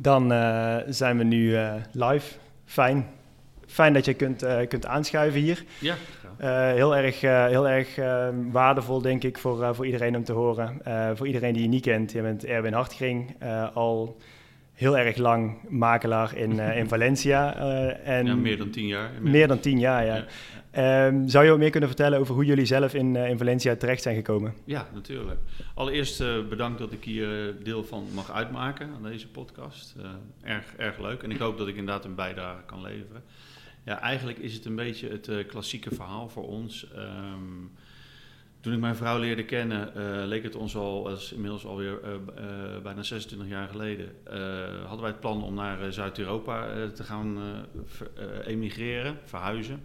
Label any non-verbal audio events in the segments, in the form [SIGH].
dan uh, zijn we nu uh, live. Fijn. Fijn dat je kunt, uh, kunt aanschuiven hier. Ja, heel erg, heel erg waardevol, denk ik, voor, voor iedereen om te horen. voor iedereen die je niet kent, je bent Erwin Hartgring, al heel erg lang makelaar in, in Valencia. en ja, meer dan tien jaar. Meer dan tien jaar, ja. ja. Um, zou je ook meer kunnen vertellen over hoe jullie zelf in, uh, in Valencia terecht zijn gekomen? Ja, natuurlijk. Allereerst bedankt dat ik hier deel van mag uitmaken aan deze podcast. Erg, erg leuk en ik hoop dat ik inderdaad een bijdrage kan leveren. Ja, eigenlijk is het een beetje het klassieke verhaal voor ons. Um, toen ik mijn vrouw leerde kennen, leek het ons al, dat inmiddels alweer bijna 26 jaar geleden, hadden wij het plan om naar Zuid-Europa te gaan emigreren, verhuizen.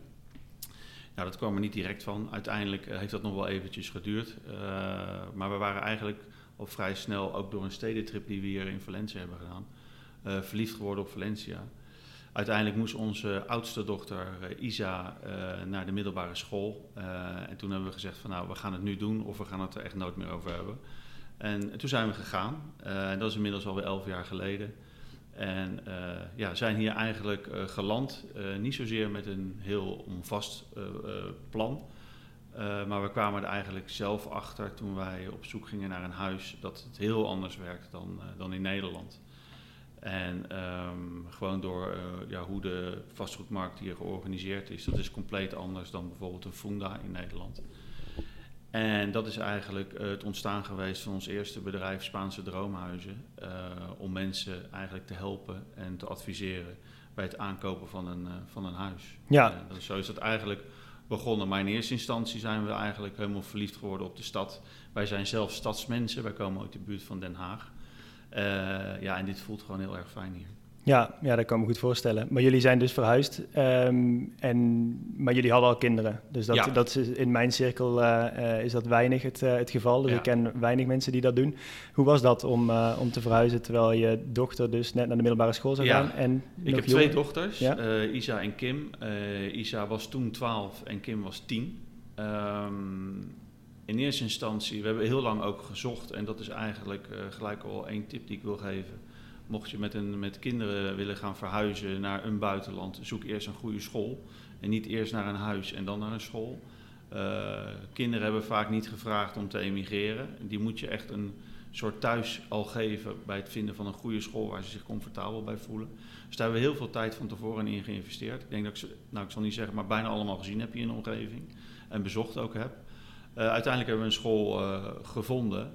Nou, dat kwam er niet direct van. Uiteindelijk eh, heeft dat nog wel eventjes geduurd. Uh, maar we waren eigenlijk al vrij snel, ook door een stedentrip die we hier in Valencia hebben gedaan, uh, verliefd geworden op Valencia. Uiteindelijk moest onze oudste dochter Isa naar de middelbare school. en toen hebben we gezegd van nou, we gaan het nu doen of we gaan het er echt nooit meer over hebben. En, en toen zijn we gegaan. dat is inmiddels alweer elf jaar geleden. En uh, ja, zijn hier eigenlijk geland. Niet zozeer met een heel omvast plan. maar we kwamen er eigenlijk zelf achter toen wij op zoek gingen naar een huis dat het heel anders werkt dan, dan in Nederland. En um, gewoon door ja, hoe de vastgoedmarkt hier georganiseerd is, dat is compleet anders dan bijvoorbeeld een Funda in Nederland. En dat is eigenlijk eh, het ontstaan geweest van ons eerste bedrijf, Spaanse Droomhuizen. Uh, om mensen eigenlijk te helpen en te adviseren bij het aankopen van een, van een huis. Ja. Zo is dat eigenlijk begonnen. Maar in eerste instantie zijn we eigenlijk helemaal verliefd geworden op de stad. Wij zijn zelf stadsmensen, wij komen uit de buurt van Den Haag. Ja, en dit voelt gewoon heel erg fijn hier. Ja, ja, dat kan me goed voorstellen. Maar jullie zijn dus verhuisd, um, en, maar jullie hadden al kinderen. Dus dat, dat is in mijn cirkel uh, uh, is dat weinig het, uh, het geval. Dus ja. ik ken weinig mensen die dat doen. Hoe was dat om, om te verhuizen terwijl je dochter dus net naar de middelbare school zou gaan? En ik heb twee dochters, Isa en Kim. Isa was toen 12 en Kim was 10. Um, in eerste instantie, we hebben heel lang ook gezocht en dat is eigenlijk gelijk al één tip die ik wil geven mocht je met, een, met kinderen willen gaan verhuizen naar een buitenland, zoek eerst een goede school. En niet eerst naar een huis en dan naar een school. Uh, kinderen hebben vaak niet gevraagd om te emigreren. Die moet je echt een soort thuis al geven bij het vinden van een goede school waar ze zich comfortabel bij voelen. Dus daar hebben we heel veel tijd van tevoren in geïnvesteerd. Ik denk dat ik ze, nou ik zal niet zeggen, maar bijna allemaal gezien heb hier in de omgeving. En bezocht ook heb. Uh, uiteindelijk hebben we een school uh, gevonden.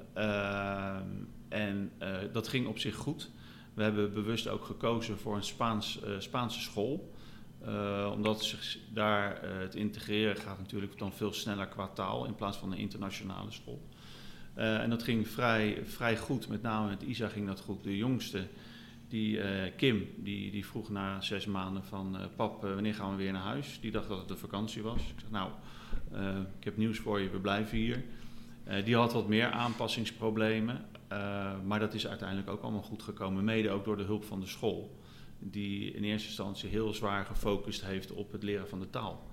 en dat ging op zich goed. We hebben bewust ook gekozen voor een Spaans, Spaanse school. Omdat daar het integreren gaat natuurlijk dan veel sneller qua taal in plaats van een internationale school. en dat ging vrij, vrij goed, met name met Isa ging dat goed. De jongste, die, Kim, die, die vroeg na zes maanden van pap, wanneer gaan we weer naar huis? Die dacht dat het de vakantie was. Ik zeg nou, ik heb nieuws voor je, we blijven hier. die had wat meer aanpassingsproblemen. Uh, maar dat is uiteindelijk ook allemaal goed gekomen, mede ook door de hulp van de school, die in eerste instantie heel zwaar gefocust heeft op het leren van de taal.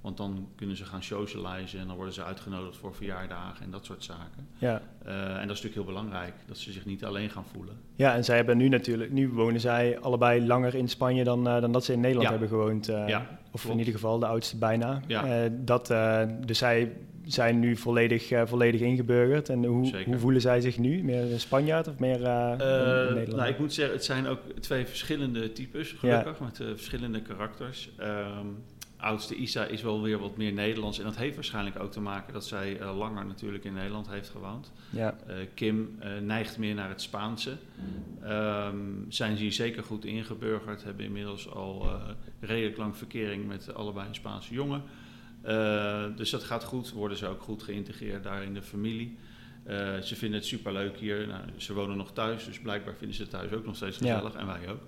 Want dan kunnen ze gaan socializen en dan worden ze uitgenodigd voor verjaardagen en dat soort zaken. Ja. Uh, en dat is natuurlijk heel belangrijk, dat ze zich niet alleen gaan voelen. Ja, en zij hebben nu natuurlijk, nu wonen zij allebei langer in Spanje dan, uh, dan dat ze in Nederland ja. hebben gewoond. Uh, ja, of in ieder geval de oudste bijna. Ja. dat, dus zij zijn nu volledig, uh, volledig ingeburgerd. En hoe, hoe, voelen zij zich nu? Meer een Spanjaard of meer uh, uh, Nederland? Nou, ik moet zeggen, het zijn ook twee verschillende types, gelukkig, ja. met verschillende karakters. Um, oudste Isa is wel weer wat meer Nederlands. En dat heeft waarschijnlijk ook te maken dat zij langer natuurlijk in Nederland heeft gewoond. Ja. Kim neigt meer naar het Spaanse. Um, zijn ze hier zeker goed ingeburgerd. Hebben inmiddels al redelijk lang verkering met allebei een Spaanse jongen. Dus dat gaat goed, worden ze ook goed geïntegreerd daar in de familie. Ze vinden het superleuk hier. Nou, ze wonen nog thuis, dus blijkbaar vinden ze het thuis ook nog steeds gezellig ja. en wij ook.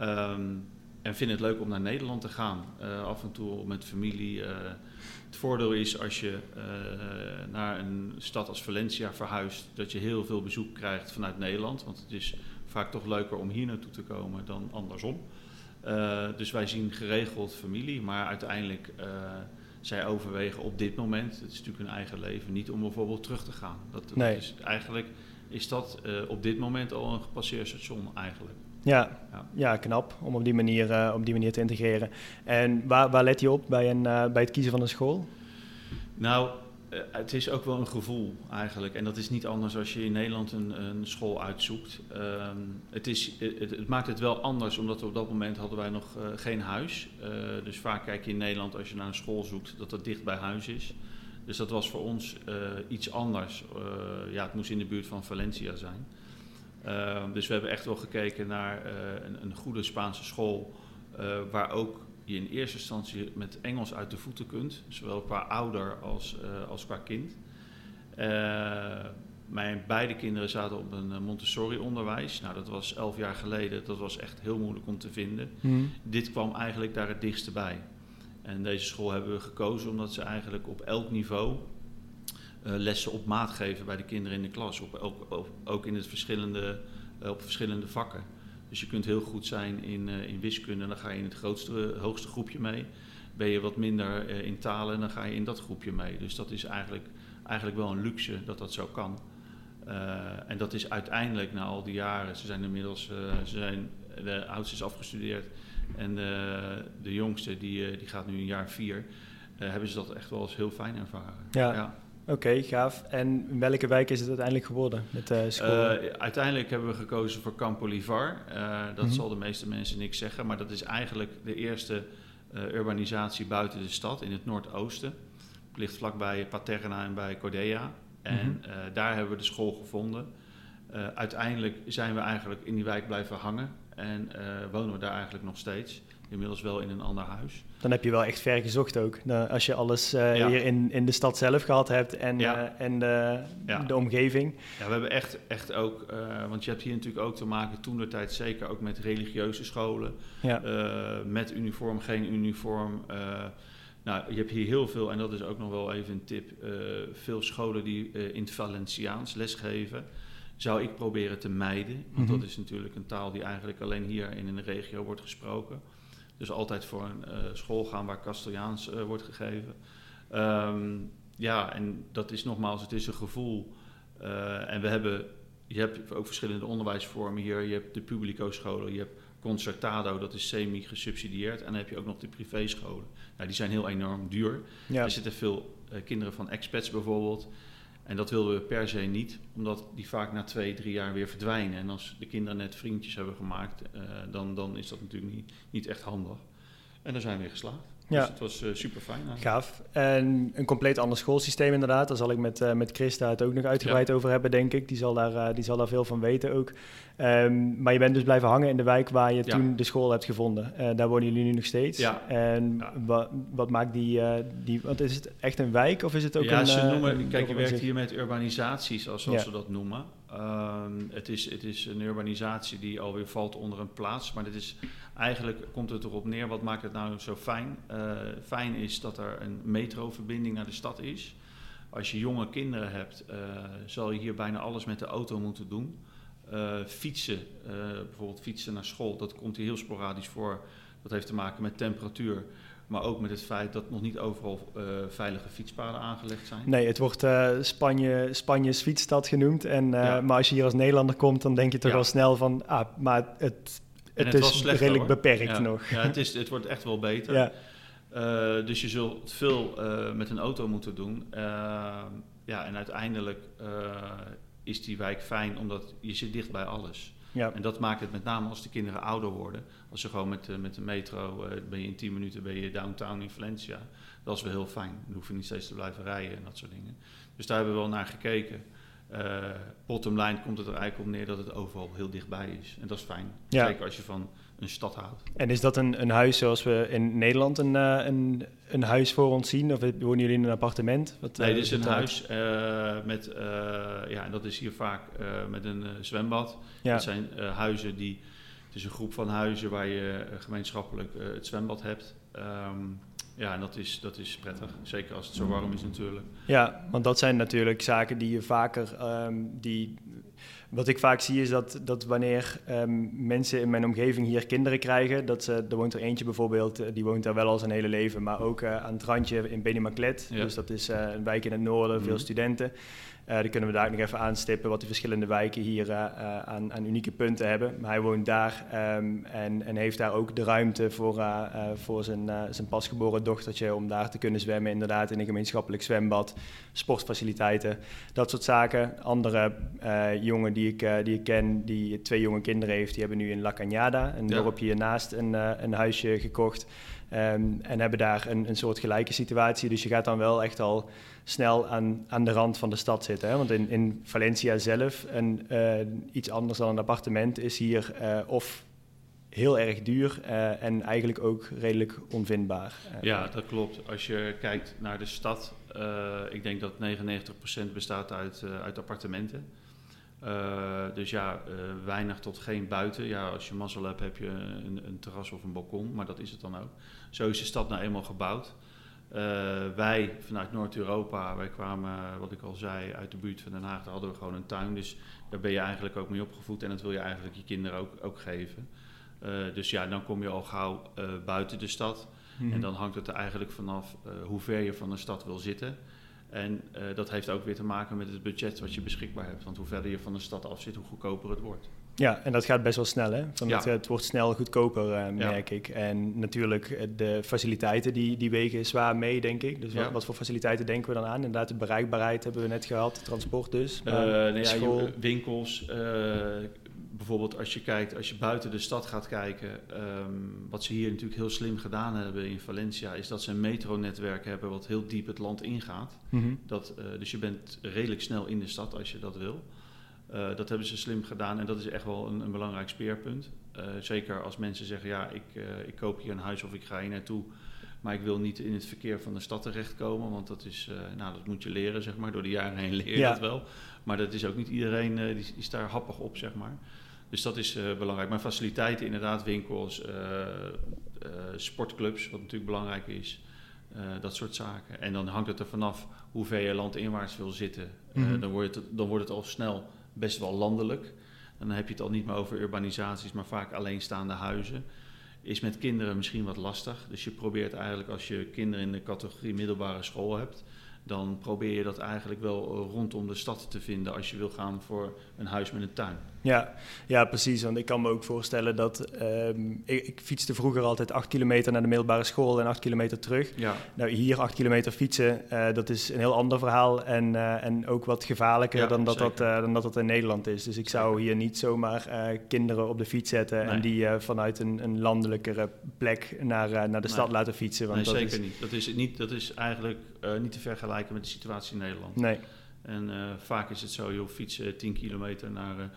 Um, en vinden het leuk om naar Nederland te gaan. Uh, af en toe met familie. het voordeel is als je naar een stad als Valencia verhuist, dat je heel veel bezoek krijgt vanuit Nederland. Want het is vaak toch leuker om hier naartoe te komen dan andersom. dus wij zien geregeld familie, maar uiteindelijk zij overwegen op dit moment, het is natuurlijk hun eigen leven, niet om bijvoorbeeld terug te gaan. Dat, nee. is, eigenlijk is dat uh, op dit moment al een gepasseerd station eigenlijk. Ja, ja. knap om op die, manier, op die manier te integreren. En waar, waar let je op bij, een, bij het kiezen van een school? Nou, eh, het is ook wel een gevoel eigenlijk. En dat is niet anders als je in Nederland een, een school uitzoekt. Ehm, het, is, het, het, maakt het wel anders, omdat op dat moment hadden wij nog uh, geen huis. Uh, dus vaak kijk je in Nederland als je naar een school zoekt dat dat dicht bij huis is. Dus dat was voor ons iets anders. ja, het moest in de buurt van Valencia zijn. Ehm, dus we hebben echt wel gekeken naar een, een, goede Spaanse school. waar ook je in eerste instantie met Engels uit de voeten kunt, zowel qua ouder als, uh, als qua kind. Uh, mijn beide kinderen zaten op een eh, Montessori-onderwijs. Nou, dat was elf jaar geleden. Dat was echt heel moeilijk om te vinden. Hmm. Dit kwam eigenlijk daar het dichtste bij. En deze school hebben we gekozen omdat ze eigenlijk op elk niveau lessen op maat geven bij de kinderen in de klas. Op, ook, ook in het verschillende, op verschillende vakken. Dus je kunt heel goed zijn in, uh, in wiskunde, dan ga je in het grootste, hoogste groepje mee. Ben je wat minder in talen, dan ga je in dat groepje mee. Dus dat is eigenlijk, eigenlijk wel een luxe dat dat zo kan. Uh, en dat is uiteindelijk na al die jaren, ze zijn inmiddels, ze zijn, de oudste is afgestudeerd en de jongste die, die gaat nu een jaar vier, hebben ze dat echt wel eens heel fijn ervaren. ja. ja. Oké, gaaf. En in welke wijk is het uiteindelijk geworden met uh, school? Uh, uiteindelijk hebben we gekozen voor Campo Livar. Uh, dat mm zal de meeste mensen niks zeggen, maar dat is eigenlijk de eerste urbanisatie buiten de stad in het noordoosten. Het ligt vlakbij Paterna en bij Cordea. En mm daar hebben we de school gevonden. uiteindelijk zijn we eigenlijk in die wijk blijven hangen en wonen we daar eigenlijk nog steeds inmiddels wel in een ander huis. Dan heb je wel echt ver gezocht ook. als je alles uh, hier in, in de stad zelf gehad hebt en, uh, en de, de omgeving. Ja, we hebben echt, echt ook, uh, want je hebt hier natuurlijk ook te maken toen de tijd zeker ook met religieuze scholen. met uniform, geen uniform. nou, je hebt hier heel veel, en dat is ook nog wel even een tip, veel scholen die in het Valenciaans lesgeven zou ik proberen te mijden. Want mhm. dat is natuurlijk een taal die eigenlijk alleen hier in een regio wordt gesproken. Dus altijd voor een uh, school gaan waar Castellaans uh, wordt gegeven. Um, ja, en dat is nogmaals, het is een gevoel. Uh, en we hebben, je hebt ook verschillende onderwijsvormen hier. Je hebt de publico-scholen, je hebt Concertado, dat is semi-gesubsidieerd. En dan heb je ook nog de privéscholen. Nou, die zijn heel enorm duur. Ja. Er zitten veel kinderen van expats bijvoorbeeld. En dat wilden we per se niet, omdat die vaak na twee, drie jaar weer verdwijnen. En als de kinderen net vriendjes hebben gemaakt, uh, dan, dan is dat natuurlijk niet, niet echt handig. En daar zijn we weer geslaagd. Ja. Dus het was uh, super fijn. Gaaf. En een compleet ander schoolsysteem inderdaad. Daar zal ik met, uh, met Christa het ook nog uitgebreid over hebben, denk ik. Die zal daar, uh, die zal daar veel van weten ook. Um, maar je bent dus blijven hangen in de wijk waar je toen de school hebt gevonden. daar wonen jullie nu nog steeds. Ja. En wat, wat maakt die, die... Want is het echt een wijk of is het ook ja, een... Ja, ze noemen... kijk, je werkt hier met urbanisaties, zoals ze dat noemen. Um, het, is, het is een urbanisatie die alweer valt onder een plaats. Maar dit is Eigenlijk komt het erop neer, wat maakt het nou zo fijn? Uh, fijn is dat er een metroverbinding naar de stad is. Als je jonge kinderen hebt, zal je hier bijna alles met de auto moeten doen. Uh, fietsen, bijvoorbeeld fietsen naar school, dat komt hier heel sporadisch voor. Dat heeft te maken met temperatuur. Maar ook met het feit dat nog niet overal uh, veilige fietspaden aangelegd zijn. Nee, het wordt uh, Spanje, Spanjes fietsstad genoemd. En, uh, ja. Maar als je hier als Nederlander komt, dan denk je toch ja. al snel van... Ah, maar het het, het is redelijk beperkt nog. Ja, het, [LAUGHS] is, het wordt echt wel beter. Ja. Dus je zult veel met een auto moeten doen. Ja, en uiteindelijk is die wijk fijn, omdat je zit dicht bij alles. Ja. En dat maakt het met name als de kinderen ouder worden. Als ze gewoon met, met de metro, ben je in 10 minuten ben je downtown in Valencia. Dat is wel heel fijn. Dan hoef je niet steeds te blijven rijden en dat soort dingen. Dus daar hebben we wel naar gekeken. Uh, bottom line komt het er eigenlijk op neer dat het overal heel dichtbij is. En dat is fijn. Ja. Zeker als je van een stad houdt. En is dat een, een huis zoals we in Nederland een, uh, een, een huis voor ons zien? Of wonen jullie in een appartement? Wat, nee, dit is een huis uh, met, ja, en dat is hier vaak met een zwembad. Ja. Dat zijn huizen die, het is een groep van huizen waar je gemeenschappelijk het zwembad hebt. Um, ja, en dat is, dat is prettig. Zeker als het zo warm is natuurlijk. Ja, want dat zijn natuurlijk zaken die je vaker... Um, die, Wat ik vaak zie is dat, dat wanneer ehm, mensen in mijn omgeving hier kinderen krijgen, dat ze, er woont er eentje bijvoorbeeld, die woont daar wel al zijn hele leven, maar ook aan het randje in Benimaclet. Dus dat is een wijk in het noorden, veel mhm. studenten. Uh, dan kunnen we daar nog even aanstippen wat de verschillende wijken hier uh, aan, aan, unieke punten hebben. Maar hij woont daar um, en, en, heeft daar ook de ruimte voor, voor zijn, zijn pasgeboren dochtertje om daar te kunnen zwemmen. Inderdaad, in een gemeenschappelijk zwembad, sportfaciliteiten, dat soort zaken. Andere jongen die ik, die ik ken, die twee jonge kinderen heeft, die hebben nu in La Cañada, een dorpje hiernaast, een, een huisje gekocht. Um, en hebben daar een, een soort gelijke situatie. Dus je gaat dan wel echt al snel aan, aan de rand van de stad zitten. Hè? Want in, in Valencia zelf, een, uh, iets anders dan een appartement, is hier uh, of heel erg duur uh, en eigenlijk ook redelijk onvindbaar. ja, dat klopt. Als je kijkt naar de stad, ik denk dat 99% bestaat uit, uit appartementen. Dus ja, weinig tot geen buiten. Ja, als je mazzel hebt, heb je een, een terras of een balkon, maar dat is het dan ook. Zo is de stad nou eenmaal gebouwd. Uh, wij vanuit Noord-Europa, wij kwamen, wat ik al zei, uit de buurt van Den Haag. Daar hadden we gewoon een tuin. Dus daar ben je eigenlijk ook mee opgevoed. En dat wil je eigenlijk je kinderen ook, ook geven. Dus ja, dan kom je al gauw buiten de stad. Mm -hmm. En dan hangt het er eigenlijk vanaf hoe ver je van de stad wil zitten. En dat heeft ook weer te maken met het budget wat je beschikbaar hebt. Want hoe verder je van de stad af zit, hoe goedkoper het wordt. Ja, en dat gaat best wel snel, hè? Van het, het, wordt snel goedkoper, uh, merk ik. En natuurlijk, eh, de faciliteiten die, die wegen zwaar mee, denk ik. Dus wat, wat, voor faciliteiten denken we dan aan? Inderdaad, de bereikbaarheid hebben we net gehad, transport dus. Uh, nee, school. Ja, winkels, bijvoorbeeld als je kijkt, als je buiten de stad gaat kijken, um, wat ze hier natuurlijk heel slim gedaan hebben in Valencia, is dat ze een metronetwerk hebben wat heel diep het land ingaat. Mm -hmm. dat, dus je bent redelijk snel in de stad als je dat wil. Uh, dat hebben ze slim gedaan en dat is echt wel een, een belangrijk speerpunt. Uh, zeker als mensen zeggen, ja, ik, ik koop hier een huis of ik ga hier naartoe, maar ik wil niet in het verkeer van de stad terechtkomen, want dat is, nou, dat moet je leren, zeg maar. Door de jaren heen leer je ja. dat wel. Maar dat is ook niet iedereen, die, is daar happig op, zeg maar. Dus dat is belangrijk. Maar faciliteiten, inderdaad, winkels, sportclubs, wat natuurlijk belangrijk is. dat soort zaken. En dan hangt het er vanaf hoe ver je landinwaarts wil zitten. Mm -hmm. dan, wordt het, dan wordt het al snel best wel landelijk. Dan heb je het al niet meer over urbanisaties, maar vaak alleenstaande huizen. Is met kinderen misschien wat lastig. Dus je probeert eigenlijk als je kinderen in de categorie middelbare school hebt, dan probeer je dat eigenlijk wel rondom de stad te vinden als je wil gaan voor een huis met een tuin. Ja, ja precies. Want ik kan me ook voorstellen dat um, ik, ik, fietste vroeger altijd acht kilometer naar de middelbare school en acht kilometer terug. Ja. Nou, hier acht kilometer fietsen, uh, dat is een heel ander verhaal en, uh, en ook wat gevaarlijker ja, dan, dat dat, uh, dan dat dat in Nederland is. Dus ik zeker. zou hier niet zomaar kinderen op de fiets zetten nee. en die vanuit een, een landelijkere plek naar, naar de nee. stad laten fietsen. Want nee, dat zeker is... niet. Dat is, niet. dat is eigenlijk niet te vergelijken met de situatie in Nederland. Nee. En vaak is het zo, je fietsen 10 kilometer naar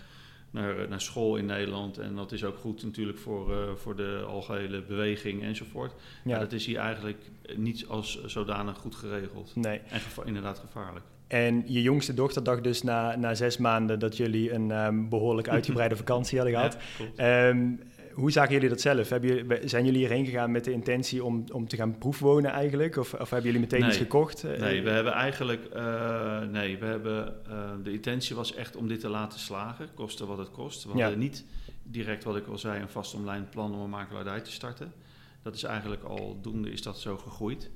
naar, naar school in Nederland. En dat is ook goed natuurlijk voor, voor de algehele beweging enzovoort. Ja. Maar dat is hier eigenlijk niet als zodanig goed geregeld. Nee. En geva inderdaad gevaarlijk. En je jongste dochter dacht dus na, na zes maanden dat jullie een um, behoorlijk uitgebreide [LAUGHS] vakantie hadden gehad. Ja, um, hoe zagen jullie dat zelf? Jullie, zijn jullie hierheen gegaan met de intentie om, om te gaan proefwonen eigenlijk? Of, of hebben jullie meteen nee. iets gekocht? Nee, we hebben eigenlijk... Uh, nee, we hebben... Uh, de intentie was echt om dit te laten slagen, koste wat het kost. We ja. hadden niet direct, wat ik al zei, een vast omlijnd plan om een makelaardij te starten. Dat is eigenlijk al doende, is dat zo gegroeid.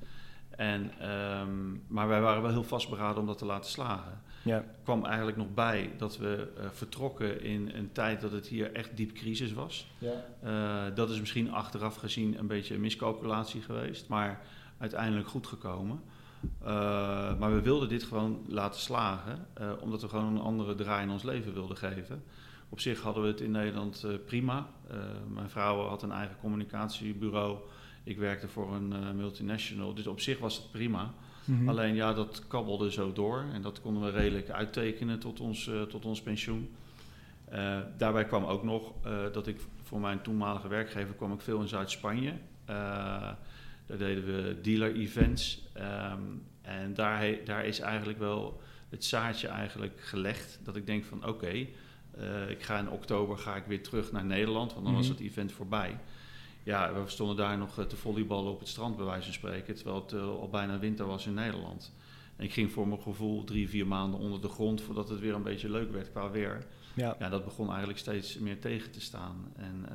En, um, maar wij waren wel heel vastberaden om dat te laten slagen. Ja. kwam eigenlijk nog bij dat we uh, vertrokken in een tijd dat het hier echt diep crisis was. Ja. Uh, dat is misschien achteraf gezien een beetje een miscalculatie geweest, maar uiteindelijk goed gekomen. Uh, maar we wilden dit gewoon laten slagen, omdat we gewoon een andere draai in ons leven wilden geven. Op zich hadden we het in Nederland prima. mijn vrouw had een eigen communicatiebureau. Ik werkte voor een multinational, dus op zich was het prima. Mm-hmm. Alleen ja, dat kabbelde zo door en dat konden we redelijk uittekenen tot ons, uh, tot ons pensioen. Uh, daarbij kwam ook nog uh, dat ik voor mijn toenmalige werkgever kwam ik veel in Zuid-Spanje. daar deden we dealer-events. Um, en daar, daar is eigenlijk wel het zaadje eigenlijk gelegd. Dat ik denk van oké, okay, ik ga in oktober ga ik weer terug naar Nederland, want dan was het event voorbij ja, we stonden daar nog te volleyballen op het strand, bij wijze van spreken. Terwijl het uh, al bijna winter was in Nederland. En ik ging voor mijn gevoel drie, vier maanden onder de grond voordat het weer een beetje leuk werd qua weer. Ja. ja dat begon eigenlijk steeds meer tegen te staan. En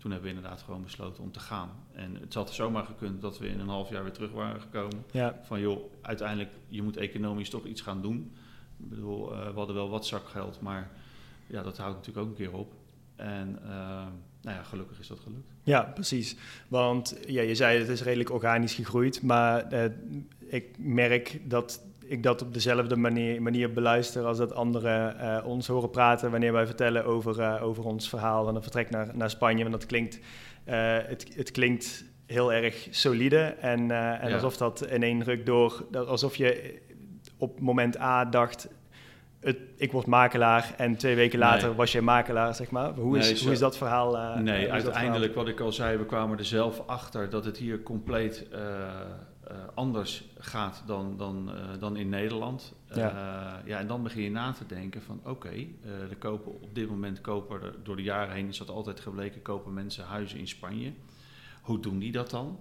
toen hebben we inderdaad gewoon besloten om te gaan. En het had zomaar gekund dat we in een half jaar weer terug waren gekomen. Ja. Van joh, uiteindelijk, je moet economisch toch iets gaan doen. Ik bedoel, uh, we hadden wel wat zakgeld, maar ja, dat houdt natuurlijk ook een keer op. En uh, nou ja, gelukkig is dat gelukt. Ja, precies. Want ja, je zei het is redelijk organisch gegroeid, maar uh, ik merk dat ik dat op dezelfde manier, manier beluister als dat anderen uh, ons horen praten wanneer wij vertellen over, uh, over ons verhaal en een vertrek naar, naar Spanje. Want dat klinkt, uh, het, het klinkt heel erg solide en, en ja. alsof dat in één ruk door, alsof je op moment A dacht, het, ik word makelaar en twee weken later nee. was je makelaar, zeg maar. Hoe is, nee, hoe is dat verhaal? Uh, nee, uiteindelijk wat ik al zei, we kwamen er zelf achter dat het hier compleet uh, uh, anders gaat dan, dan, dan in Nederland. Ja. ja, en dan begin je na te denken van oké, okay, de kopen op dit moment kopen er, door de jaren heen is dat altijd gebleken, kopen mensen huizen in Spanje. Hoe doen die dat dan?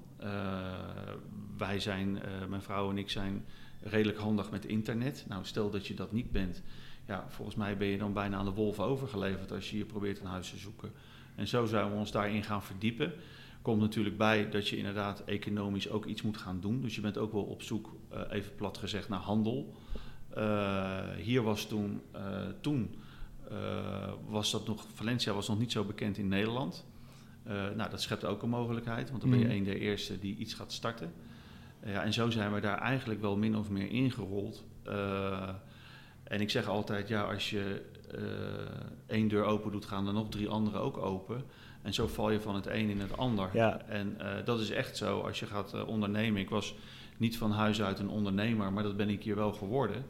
wij zijn, mijn vrouw en ik zijn redelijk handig met internet. Nou, stel dat je dat niet bent, ja, volgens mij ben je dan bijna aan de wolven overgeleverd als je hier probeert een huis te zoeken. En zo zijn we ons daarin gaan verdiepen. Komt natuurlijk bij dat je inderdaad economisch ook iets moet gaan doen. Dus je bent ook wel op zoek, uh, even plat gezegd, naar handel. Uh, hier was toen, uh, toen was dat nog, Valencia was nog niet zo bekend in Nederland. nou, dat schept ook een mogelijkheid, want dan ben je mm. een der eerste die iets gaat starten. Ja, en zo zijn we daar eigenlijk wel min of meer ingerold. Uh, en ik zeg altijd, ja, als je uh, één deur open doet, gaan er nog drie andere ook open. En zo val je van het een in het ander. Ja. En uh, dat is echt zo als je gaat ondernemen. Ik was niet van huis uit een ondernemer, maar dat ben ik hier wel geworden.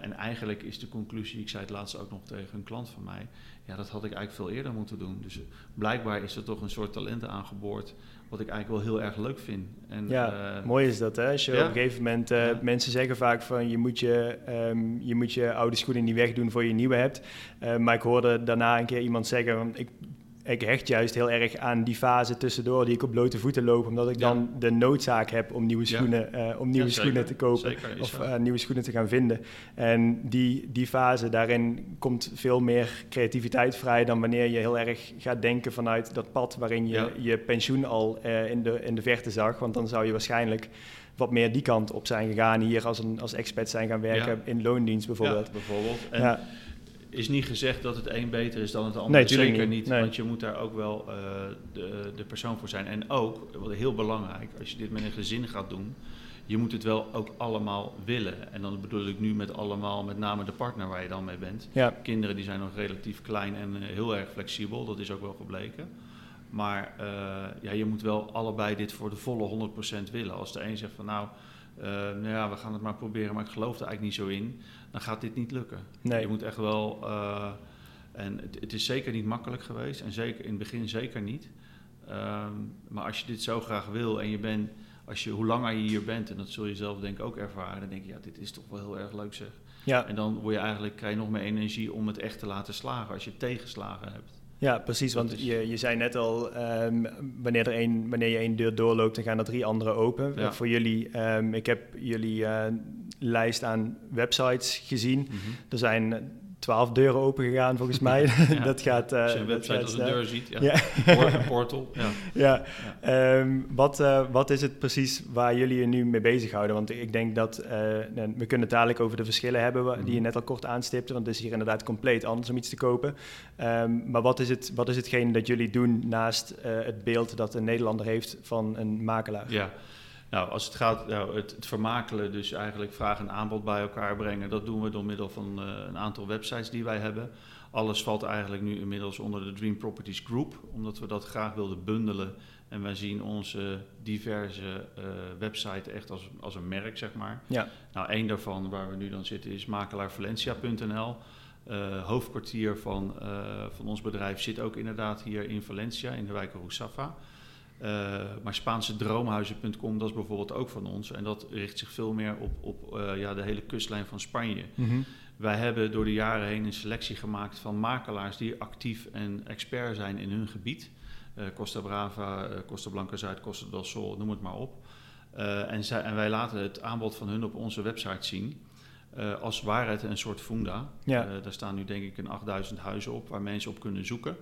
En eigenlijk is de conclusie, ik zei het laatst ook nog tegen een klant van mij, ja, dat had ik eigenlijk veel eerder moeten doen. Dus blijkbaar is er toch een soort talent aangeboord wat ik eigenlijk wel heel erg leuk vind. En, ja, uh, mooi is dat hè. Als je op een gegeven moment, uh, mensen zeggen vaak van je moet je, um, je moet je oude schoenen niet wegdoen voor je nieuwe hebt. Maar ik hoorde daarna een keer iemand zeggen, ik ik hecht juist heel erg aan die fase tussendoor die ik op blote voeten loop, omdat ik dan de noodzaak heb om nieuwe schoenen, ja. uh, om nieuwe schoenen te kopen of uh, nieuwe schoenen te gaan vinden. En die, die fase, daarin komt veel meer creativiteit vrij dan wanneer je heel erg gaat denken vanuit dat pad waarin je je pensioen al uh, in, de, in de verte zag. Want dan zou je waarschijnlijk wat meer die kant op zijn gegaan, hier als, een, als expert zijn gaan werken in loondienst bijvoorbeeld. bijvoorbeeld. En is niet gezegd dat het een beter is dan het ander. Nee, Zeker niet, want je moet daar ook wel uh, de, de persoon voor zijn. En ook, wat heel belangrijk, als je dit met een gezin gaat doen, je moet het wel ook allemaal willen. En dan bedoel ik nu met allemaal, met name de partner waar je dan mee bent. Ja. Kinderen die zijn nog relatief klein en uh, heel erg flexibel, dat is ook wel gebleken. Maar uh, ja, je moet wel allebei dit voor de volle 100% willen. Als de een zegt van nou, nou ja, we gaan het maar proberen, maar ik geloof er eigenlijk niet zo in dan gaat dit niet lukken. Nee. Je moet echt wel. Uh, en het, het, is zeker niet makkelijk geweest. En zeker in het begin zeker niet. Um, maar als je dit zo graag wil en je bent. Als je, hoe langer je hier bent, en dat zul je zelf denk ik ook ervaren, dan denk je, ja, dit is toch wel heel erg leuk zeg. Ja. En dan word je eigenlijk, krijg je nog meer energie om het echt te laten slagen als je tegenslagen hebt. Ja, precies. Want je, je zei net al, um, wanneer, er een, wanneer je één deur doorloopt, dan gaan er drie andere open. Ja. Voor jullie, um, ik heb jullie uh, lijst aan websites gezien. Mm -hmm. Er zijn twaalf deuren open gegaan volgens mij. [LAUGHS] [LAUGHS] Ja. dat gaat. Uh, als je een website als een deur ziet, ja. [LAUGHS] ja. een portal. Ja. ja. ja. Um, wat, uh, wat is het precies waar jullie je nu mee bezighouden? Want ik denk dat uh, we kunnen het dadelijk over de verschillen hebben die je mhm. net al kort aanstipte. Want het is hier inderdaad compleet anders om iets te kopen. Um, maar wat is, het, wat is hetgeen dat jullie doen naast het beeld dat een Nederlander heeft van een makelaar? Ja. Nou, als het gaat, nou, het, het, vermakelen, dus eigenlijk vraag en aanbod bij elkaar brengen, dat doen we door middel van uh, een aantal websites die wij hebben. Alles valt eigenlijk nu inmiddels onder de Dream Properties Group, omdat we dat graag wilden bundelen. En wij zien onze diverse uh, website echt als, als een merk, zeg maar. Ja. Nou, één daarvan waar we nu dan zitten is makelaarvalencia.nl. Uh, hoofdkwartier van, van ons bedrijf zit ook inderdaad hier in Valencia, in de wijk Roussafa. Uh, maar Spaanse droomhuizen.com, dat is bijvoorbeeld ook van ons. En dat richt zich veel meer op, op uh, ja, de hele kustlijn van Spanje. Mm -hmm. Wij hebben door de jaren heen een selectie gemaakt van makelaars die actief en expert zijn in hun gebied. Uh, Costa Brava, Costa Blanca Zuid, Costa del Sol, noem het maar op. en, zij, en wij laten het aanbod van hun op onze website zien. Als waarheid een soort funda. Ja. daar staan nu denk ik een 8000 huizen op waar mensen op kunnen zoeken.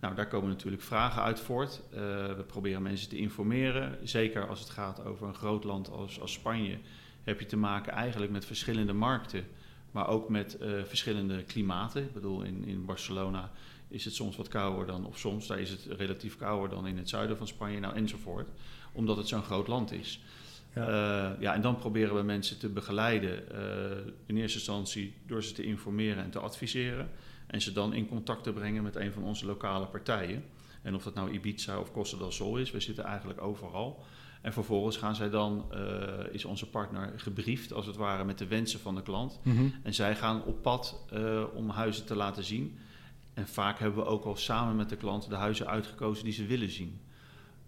Nou, daar komen natuurlijk vragen uit voort. we proberen mensen te informeren. Zeker als het gaat over een groot land als, als Spanje, heb je te maken eigenlijk met verschillende markten maar ook met uh, verschillende klimaten. Ik bedoel, in, in Barcelona is het soms wat kouder dan, of soms daar is het relatief kouder dan in het zuiden van Spanje, nou enzovoort. Omdat het zo'n groot land is. Ja. Uh, ja, en dan proberen we mensen te begeleiden, in eerste instantie door ze te informeren en te adviseren. En ze dan in contact te brengen met een van onze lokale partijen. En of dat nou Ibiza of Costa del Sol is, we zitten eigenlijk overal. En vervolgens gaan zij dan, uh, is onze partner gebriefd als het ware met de wensen van de klant. Mhm. En zij gaan op pad uh, om huizen te laten zien. En vaak hebben we ook al samen met de klant de huizen uitgekozen die ze willen zien.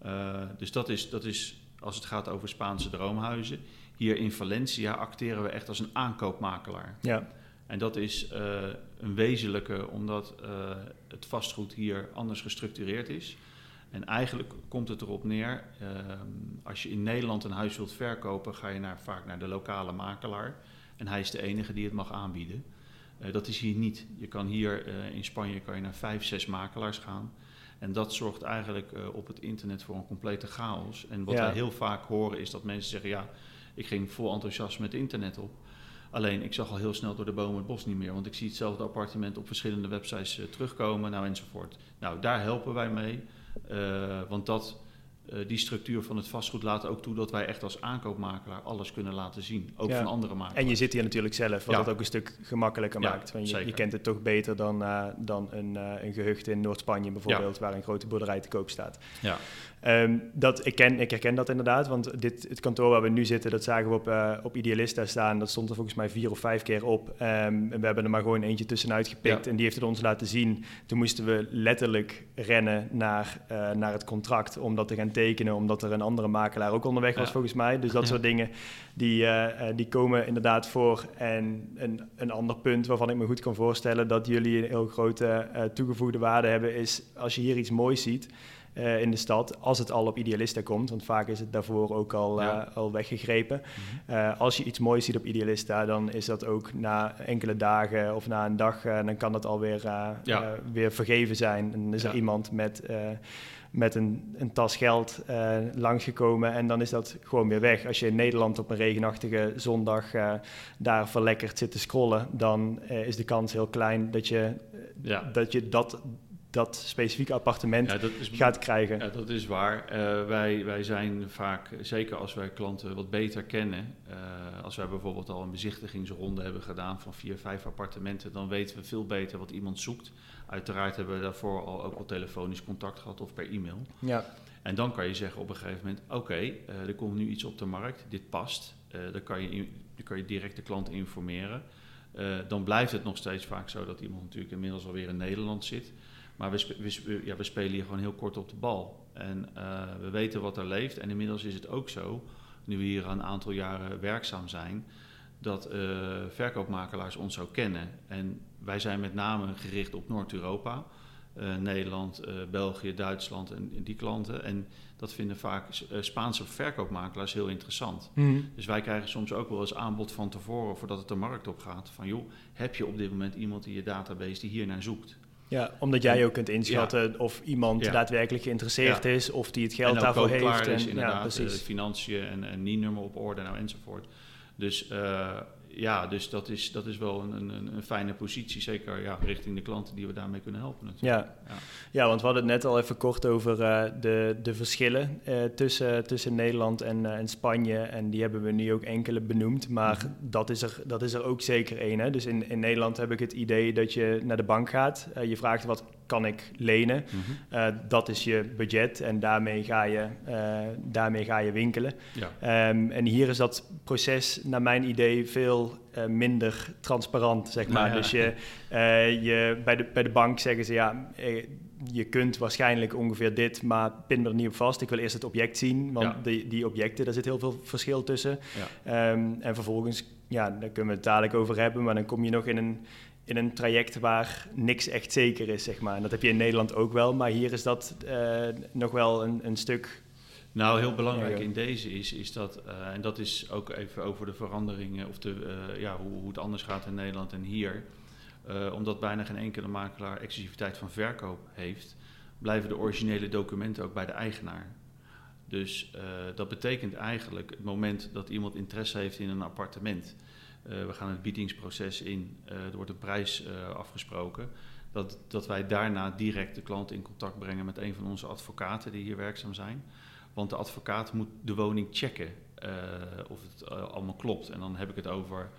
Uh, dus dat is, dat is als het gaat over Spaanse droomhuizen. Hier in Valencia acteren we echt als een aankoopmakelaar. Ja. En dat is een wezenlijke, omdat het vastgoed hier anders gestructureerd is. En eigenlijk komt het erop neer, ehm, als je in Nederland een huis wilt verkopen, ga je naar, vaak naar de lokale makelaar. En hij is de enige die het mag aanbieden. Uh, dat is hier niet. Je kan hier in Spanje kan je naar vijf, zes makelaars gaan. En dat zorgt eigenlijk op het internet voor een complete chaos. En wat ja. wij heel vaak horen is dat mensen zeggen: Ja, ik ging vol enthousiasme het internet op. Alleen ik zag al heel snel door de bomen het bos niet meer. Want ik zie hetzelfde appartement op verschillende websites terugkomen, nou enzovoort. Nou, daar helpen wij mee. Uh, want dat, uh, die structuur van het vastgoed laat ook toe dat wij echt als aankoopmakelaar alles kunnen laten zien. Ook van andere makelaars. En je zit hier natuurlijk zelf, wat ja. het ook een stuk gemakkelijker ja, maakt. Want je, je, kent het toch beter dan, uh, dan een, een gehucht in Noord-Spanje bijvoorbeeld, waar een grote boerderij te koop staat. Ja. Um, dat, ik, ken, ik herken dat inderdaad, want dit, het kantoor waar we nu zitten, dat zagen we op, uh, op Idealista staan. Dat stond er volgens mij vier of vijf keer op. Um, en we hebben er maar gewoon eentje tussenuit gepikt en die heeft het ons laten zien. Toen moesten we letterlijk rennen naar, uh, naar het contract om dat te gaan tekenen, omdat er een andere makelaar ook onderweg was volgens mij. Dus dat soort dingen, die, uh, die komen inderdaad voor. En een, een ander punt waarvan ik me goed kan voorstellen dat jullie een heel grote toegevoegde waarde hebben, is als je hier iets moois ziet... Uh, in de stad, als het al op Idealista komt. Want vaak is het daarvoor ook al, ja. uh, al weggegrepen. Mm -hmm. uh, als je iets moois ziet op Idealista, dan is dat ook na enkele dagen of na een dag, dan kan dat alweer ja. weer vergeven zijn. En dan is er iemand met, met een, een, tas geld langsgekomen en dan is dat gewoon weer weg. Als je in Nederland op een regenachtige zondag daar verlekkerd zit te scrollen, dan is de kans heel klein dat je, dat, je dat dat specifieke appartement gaat krijgen. Ja, dat is waar. Uh, wij, wij zijn vaak, zeker als wij klanten wat beter kennen, uh, als wij bijvoorbeeld al een bezichtigingsronde hebben gedaan van vier, vijf appartementen, dan weten we veel beter wat iemand zoekt. Uiteraard hebben we daarvoor al ook wel telefonisch contact gehad of per e-mail. Ja. En dan kan je zeggen op een gegeven moment, oké, okay, uh, er komt nu iets op de markt, dit past. dan, kan je, dan kan je direct de klant informeren. dan blijft het nog steeds vaak zo dat iemand natuurlijk inmiddels alweer in Nederland zit. Maar we, we, ja, we spelen hier gewoon heel kort op de bal. En uh, we weten wat er leeft. En inmiddels is het ook zo, nu we hier een aantal jaren werkzaam zijn, dat uh, verkoopmakelaars ons zo kennen. En wij zijn met name gericht op Noord-Europa. Uh, Nederland, België, Duitsland en, en, die klanten. En dat vinden vaak Spaanse verkoopmakelaars heel interessant. Mm. Dus wij krijgen soms ook wel eens aanbod van tevoren voordat het de markt op gaat. Van joh, heb je op dit moment iemand in je database die hier naar zoekt? Ja, omdat jij ook kunt inschatten of iemand daadwerkelijk geïnteresseerd is of die het geld daarvoor heeft. Klaar is, en, inderdaad, precies. De financiën en, en NIE-nummer op orde nou, enzovoort. Dus uh, ja, dus dat is, dat is wel een, een, een, fijne positie, zeker ja, richting de klanten die we daarmee kunnen helpen. Natuurlijk. Ja. ja. Ja. want we hadden het net al even kort over uh, de, de verschillen uh, tussen, tussen Nederland en, uh, en Spanje. En die hebben we nu ook enkele benoemd, maar mm -hmm. dat, is er, dat is er ook zeker één. Dus in, in Nederland heb ik het idee dat je naar de bank gaat. je vraagt wat kan ik lenen. Mm -hmm. uh, dat is je budget en daarmee ga je, uh, daarmee ga je winkelen. Ja. Um, en hier is dat proces, naar mijn idee, veel uh, minder transparant, zeg maar. Nou ja. Dus je, je, bij, de, bij de bank zeggen ze, ja, je kunt waarschijnlijk ongeveer dit, maar pin er niet op vast. Ik wil eerst het object zien, want ja. die, die objecten, daar zit heel veel verschil tussen. Um, en vervolgens, ja, daar kunnen we het dadelijk over hebben, maar dan kom je nog in een in een traject waar niks echt zeker is, zeg maar. En dat heb je in Nederland ook wel, maar hier is dat uh, nog wel een, een stuk Nou, heel belangrijk in deze is, is dat, en dat is ook even over de veranderingen of de, ja, hoe, hoe, het anders gaat in Nederland en hier. omdat bijna geen enkele makelaar exclusiviteit van verkoop heeft, blijven de originele documenten ook bij de eigenaar. Dus uh, dat betekent eigenlijk het moment dat iemand interesse heeft in een appartement. Uh, we gaan het biedingsproces in, uh, er wordt een prijs afgesproken. Dat, dat wij daarna direct de klant in contact brengen met een van onze advocaten die hier werkzaam zijn. Want de advocaat moet de woning checken of het allemaal klopt. En dan heb ik het over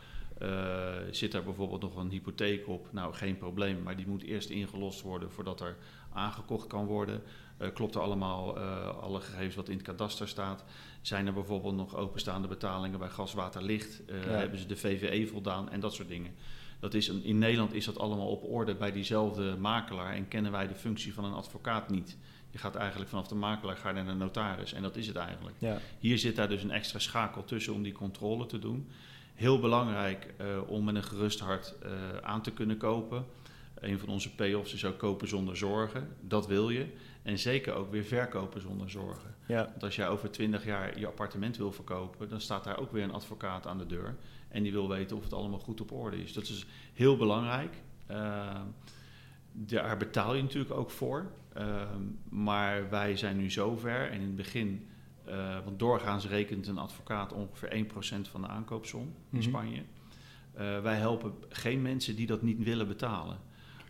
zit er bijvoorbeeld nog een hypotheek op? Nou, geen probleem, maar die moet eerst ingelost worden voordat er aangekocht kan worden. Uh, klopt er allemaal uh, alle gegevens wat in het kadaster staat? Zijn er bijvoorbeeld nog openstaande betalingen bij gas, water, licht? Uh, Hebben ze de VVE voldaan en dat soort dingen? Dat is een, in Nederland is dat allemaal op orde bij diezelfde makelaar en kennen wij de functie van een advocaat niet. Je gaat eigenlijk vanaf de makelaar ga naar de notaris en dat is het eigenlijk. Ja. Hier zit daar dus een extra schakel tussen om die controle te doen. Heel belangrijk om met een gerust hart aan te kunnen kopen. Een van onze payoffs is ook kopen zonder zorgen. Dat wil je. En zeker ook weer verkopen zonder zorgen. Ja. Want als jij over 20 jaar je appartement wil verkopen, dan staat daar ook weer een advocaat aan de deur. En die wil weten of het allemaal goed op orde is. Dat is heel belangrijk. Uh, daar betaal je natuurlijk ook voor. Uh, maar wij zijn nu zover. En in het begin, uh, want doorgaans rekent een advocaat ongeveer 1% van de aankoopsom in mhm. Spanje. Eh, wij helpen geen mensen die dat niet willen betalen.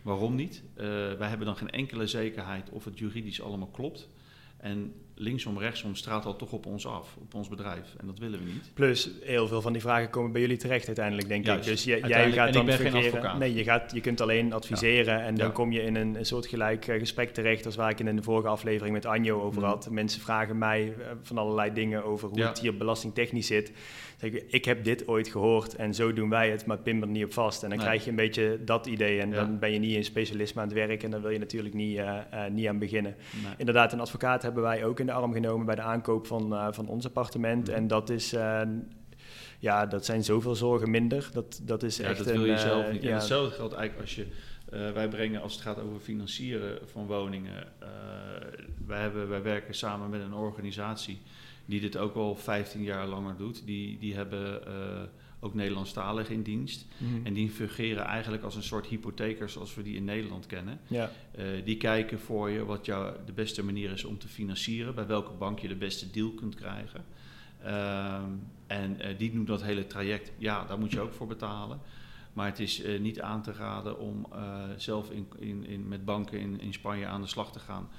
Waarom niet? Uh, wij hebben dan geen enkele zekerheid of het juridisch allemaal klopt. En linksom, rechtsom straalt al toch op ons af, op ons bedrijf. En dat willen we niet. Plus, heel veel van die vragen komen bij jullie terecht uiteindelijk, denk ik. Dus jij, jij gaat dan fungeren. Nee, je, gaat, je kunt alleen adviseren en dan kom je in een, een soort gelijk eh, gesprek terecht als waar ik in de vorige aflevering met Anjo over mm. had. Mensen vragen mij eh, van allerlei dingen over hoe het hier belastingtechnisch zit. Zeg ik, ik heb dit ooit gehoord en zo doen wij het, maar pin er niet op vast. En dan krijg je een beetje dat idee en dan ben je niet een specialisme aan het werk en dan wil je natuurlijk niet, uh, niet aan beginnen. Inderdaad, een advocaat hebben wij ook in de arm genomen bij de aankoop van, uh, van ons appartement. Mm. En dat is uh, ja, dat zijn zoveel zorgen minder. Dat, dat is ja, echt dat wil je zelf niet. Ja. En hetzelfde geldt eigenlijk als je... Wij brengen, als het gaat over financieren van woningen... wij, hebben, wij werken samen met een organisatie... die dit ook al 15 jaar langer doet. Die, die hebben ook Nederlandstalig in dienst. Mhm. En die fungeren eigenlijk als een soort hypothekers zoals we die in Nederland kennen. Ja. Uh, die kijken voor je wat jou de beste manier is om te financieren, bij welke bank je de beste deal kunt krijgen. Uh, en uh, die doen dat hele traject. Ja, daar moet je ook voor betalen. Maar het is uh, niet aan te raden om zelf in, in, in, met banken in, in Spanje aan de slag te gaan.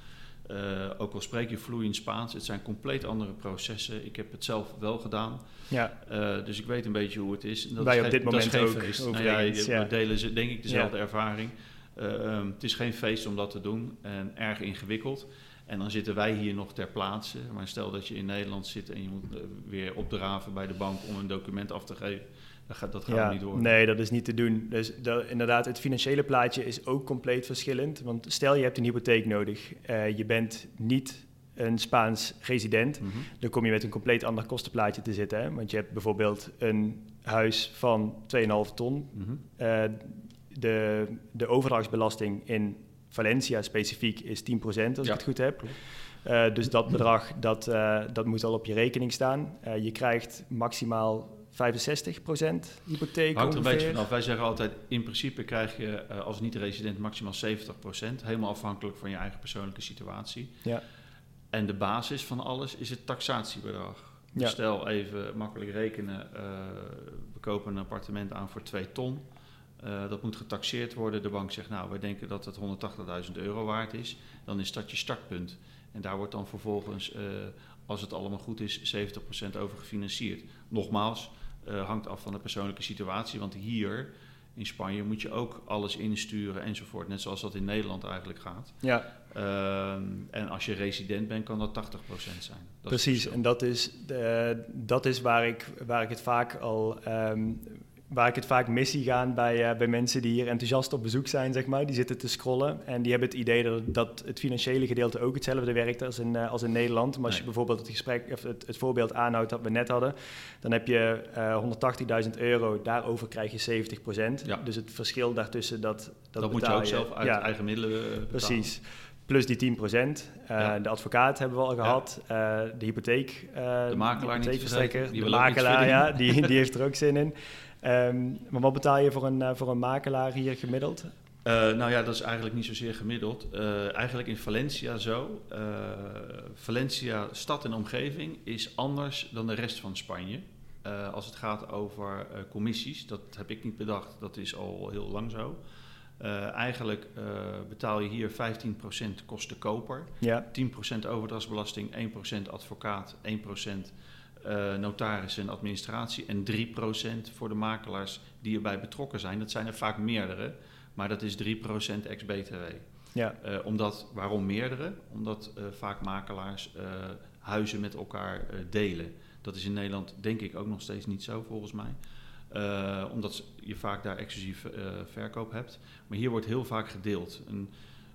Uh, ook al spreek je vloeiend Spaans, het zijn compleet andere processen. Ik heb het zelf wel gedaan. Ja. Uh, dus ik weet een beetje hoe het is. Dat Wij is op dit moment ook. Feest. Nou ja, ja. delen denk ik dezelfde ja. ervaring. Uh, um, het is geen feest om dat te doen en erg ingewikkeld. En dan zitten wij hier nog ter plaatse. Maar stel dat je in Nederland zit en je moet weer opdraven bij de bank om een document af te geven dat gaat, dat niet door. Nee, dat is niet te doen. Dus inderdaad, het financiële plaatje is ook compleet verschillend. Want stel je hebt een hypotheek nodig, uh, je bent niet een Spaans resident, mhm. dan kom je met een compleet ander kostenplaatje te zitten. Hè? Want je hebt bijvoorbeeld een huis van 2,5 ton. Mm -hmm. uh, de, de overdrachtsbelasting in Valencia specifiek is 10%, als ja. ik het goed heb. Uh, dus dat bedrag, dat, dat moet al op je rekening staan. je krijgt maximaal 65% hypotheek. Hangt er een beetje vanaf. Wij zeggen altijd: in principe krijg je uh, als niet-resident maximaal 70%. Helemaal afhankelijk van je eigen persoonlijke situatie. Ja. En de basis van alles is het taxatiebedrag. Dus stel even makkelijk rekenen: uh, we kopen een appartement aan voor 2 ton. Uh, dat moet getaxeerd worden. De bank zegt: Nou, wij denken dat het 180.000 euro waard is. Dan is dat je startpunt. En daar wordt dan vervolgens, als het allemaal goed is, 70% over gefinancierd. Nogmaals, uh, hangt af van de persoonlijke situatie. Want hier in Spanje moet je ook alles insturen enzovoort. Net zoals dat in Nederland eigenlijk gaat. Ja. Uh, en als je resident bent, kan dat 80% zijn. Dat Precies, en dat is, de, dat is waar, ik, waar ik het vaak al um, waar ik het vaak mis zie gaan bij, uh, bij mensen die hier enthousiast op bezoek zijn, zeg maar. Die zitten te scrollen en die hebben het idee dat, dat het financiële gedeelte ook hetzelfde werkt als in, uh, als in Nederland. Maar als je bijvoorbeeld het, gesprek, of het, het, voorbeeld aanhoudt dat we net hadden, dan heb je uh, eh, 180.000 euro, daarover krijg je 70 procent. Ja. Dus het verschil daartussen, dat, dat, dat moet je ook zelf uit eigen middelen betalen. Precies. plus die 10 procent. De advocaat hebben we al gehad. de hypotheek. de makelaar de hypotheekverstrekker. De makelaar, ja, die, die heeft er ook zin in. Ehm, maar wat betaal je voor een, voor een makelaar hier gemiddeld? Uh, nou ja, dat is eigenlijk niet zozeer gemiddeld. Uh, eigenlijk in Valencia zo. Uh, Valencia, stad en omgeving, is anders dan de rest van Spanje. als het gaat over commissies, dat heb ik niet bedacht, dat is al heel lang zo. eigenlijk betaal je hier 15% kosten koper, ja. 10% overdrachtsbelasting, 1% advocaat, 1% notaris en administratie en 3% voor de makelaars die erbij betrokken zijn. Dat zijn er vaak meerdere. Maar dat is 3% ex-BTW. Ja. Uh, omdat, waarom meerdere? Omdat uh, vaak makelaars uh, huizen met elkaar delen. Dat is in Nederland denk ik ook nog steeds niet zo volgens mij. omdat je vaak daar exclusief verkoop hebt. Maar hier wordt heel vaak gedeeld. Een,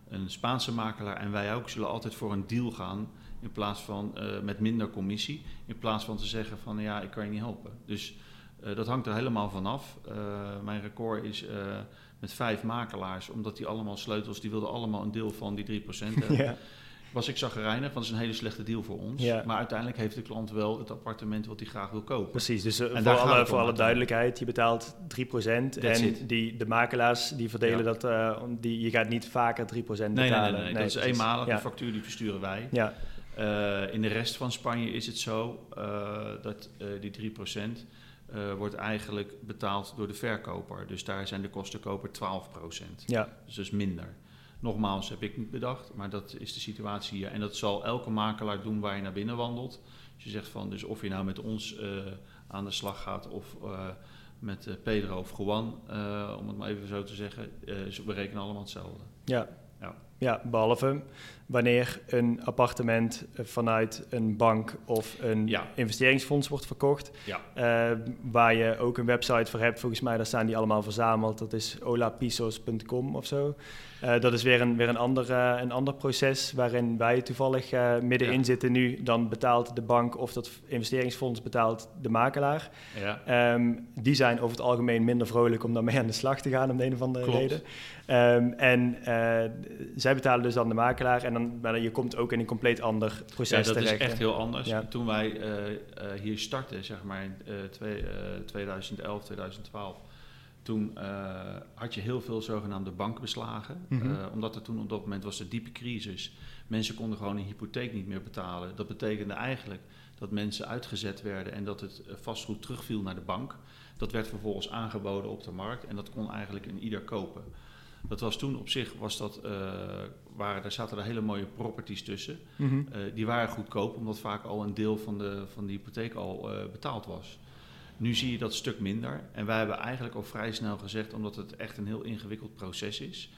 een, Spaanse makelaar en wij ook zullen altijd voor een deal gaan. In plaats van met minder commissie. In plaats van te zeggen van ja, ik kan je niet helpen. Dus dat hangt er helemaal vanaf. mijn record is met vijf makelaars, omdat die allemaal sleutels, die wilden allemaal een deel van die 3% [LAUGHS] hebben. Ja. Was ik zagrijnig, want het is een hele slechte deal voor ons. Ja. Maar uiteindelijk heeft de klant wel het appartement wat hij graag wil kopen. Precies, dus uh, voor, alle, voor alle duidelijkheid, je betaalt 3% en die, de makelaars die verdelen dat, uh, die, je gaat niet vaker 3% betalen. Nee, nee, nee, nee. dat is eenmalig, de factuur die versturen wij. Ja. Uh, in de rest van Spanje is het zo dat die 3% uh, wordt eigenlijk betaald door de verkoper. Dus daar zijn de kosten koper 12%. Ja. Dus dat is minder. Nogmaals, heb ik niet bedacht, maar dat is de situatie hier. En dat zal elke makelaar doen waar je naar binnen wandelt. Dus je zegt van, dus of je nou met ons aan de slag gaat of met Pedro of Juan, om het maar even zo te zeggen, we rekenen allemaal hetzelfde. Ja. ja. Ja, behalve wanneer een appartement vanuit een bank of een investeringsfonds wordt verkocht. Ja. Uh, waar je ook een website voor hebt, volgens mij, daar staan die allemaal verzameld. Dat is olapisos.com of zo. Uh, dat is weer een, weer een, ander, uh, een ander proces waarin wij toevallig middenin zitten nu. Dan betaalt de bank of dat investeringsfonds betaalt de makelaar. Ja. Um, die zijn over het algemeen minder vrolijk om daarmee aan de slag te gaan om de een of andere Klopt. reden. Um, en zij betalen dus dan de makelaar en dan, je komt ook in een compleet ander proces ja, dat is echt heel anders. Toen wij uh, uh, hier startten, zeg maar in uh, twee, 2011, 2012, toen had je heel veel zogenaamde bankbeslagen. Mm omdat er toen op dat moment was de diepe crisis. Mensen konden gewoon een hypotheek niet meer betalen. Dat betekende eigenlijk dat mensen uitgezet werden en dat het vastgoed terugviel naar de bank. Dat werd vervolgens aangeboden op de markt en dat kon eigenlijk in ieder kopen. Dat was toen op zich, was dat, uh, waren, daar zaten er hele mooie properties tussen. Mhm. Eh, die waren goedkoop, omdat vaak al een deel van de, van de hypotheek al uh, betaald was. Nu zie je dat stuk minder. En wij hebben eigenlijk al vrij snel gezegd, omdat het echt een heel ingewikkeld proces is,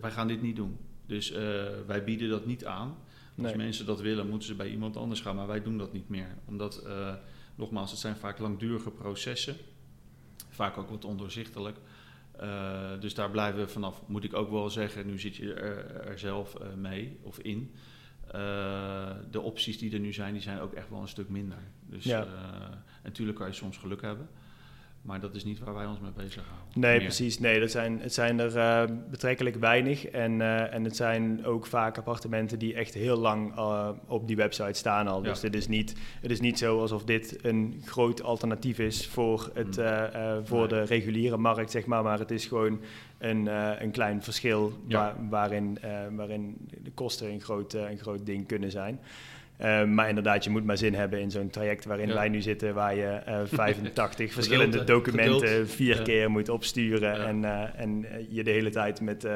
wij gaan dit niet doen. Dus wij bieden dat niet aan. Als mensen dat willen, moeten ze bij iemand anders gaan, maar wij doen dat niet meer. Omdat, nogmaals, het zijn vaak langdurige processen, vaak ook wat ondoorzichtelijk. Uh, dus daar blijven we vanaf, moet ik ook wel zeggen. Nu zit je er, er zelf uh, mee of in. Uh, de opties die er nu zijn, die zijn ook echt wel een stuk minder. Dus ja. natuurlijk kan je soms geluk hebben. Maar dat is niet waar wij ons mee bezighouden. Nee, precies. Nee, dat zijn, het zijn er uh, betrekkelijk weinig. En, uh, en het zijn ook vaak appartementen die echt heel lang uh, op die website staan al. Dus dit is niet, het is niet zo alsof dit een groot alternatief is voor, het, mm. voor nee. de reguliere markt, zeg maar. Maar het is gewoon een, een klein verschil ja. waar, waarin, waarin de kosten een groot, een groot ding kunnen zijn. Uh, maar inderdaad, je moet maar zin hebben in zo'n traject waarin wij nu zitten, waar je uh, eh, [LAUGHS] 85 verschillende documenten vier keer moet opsturen en, uh, en je de hele tijd met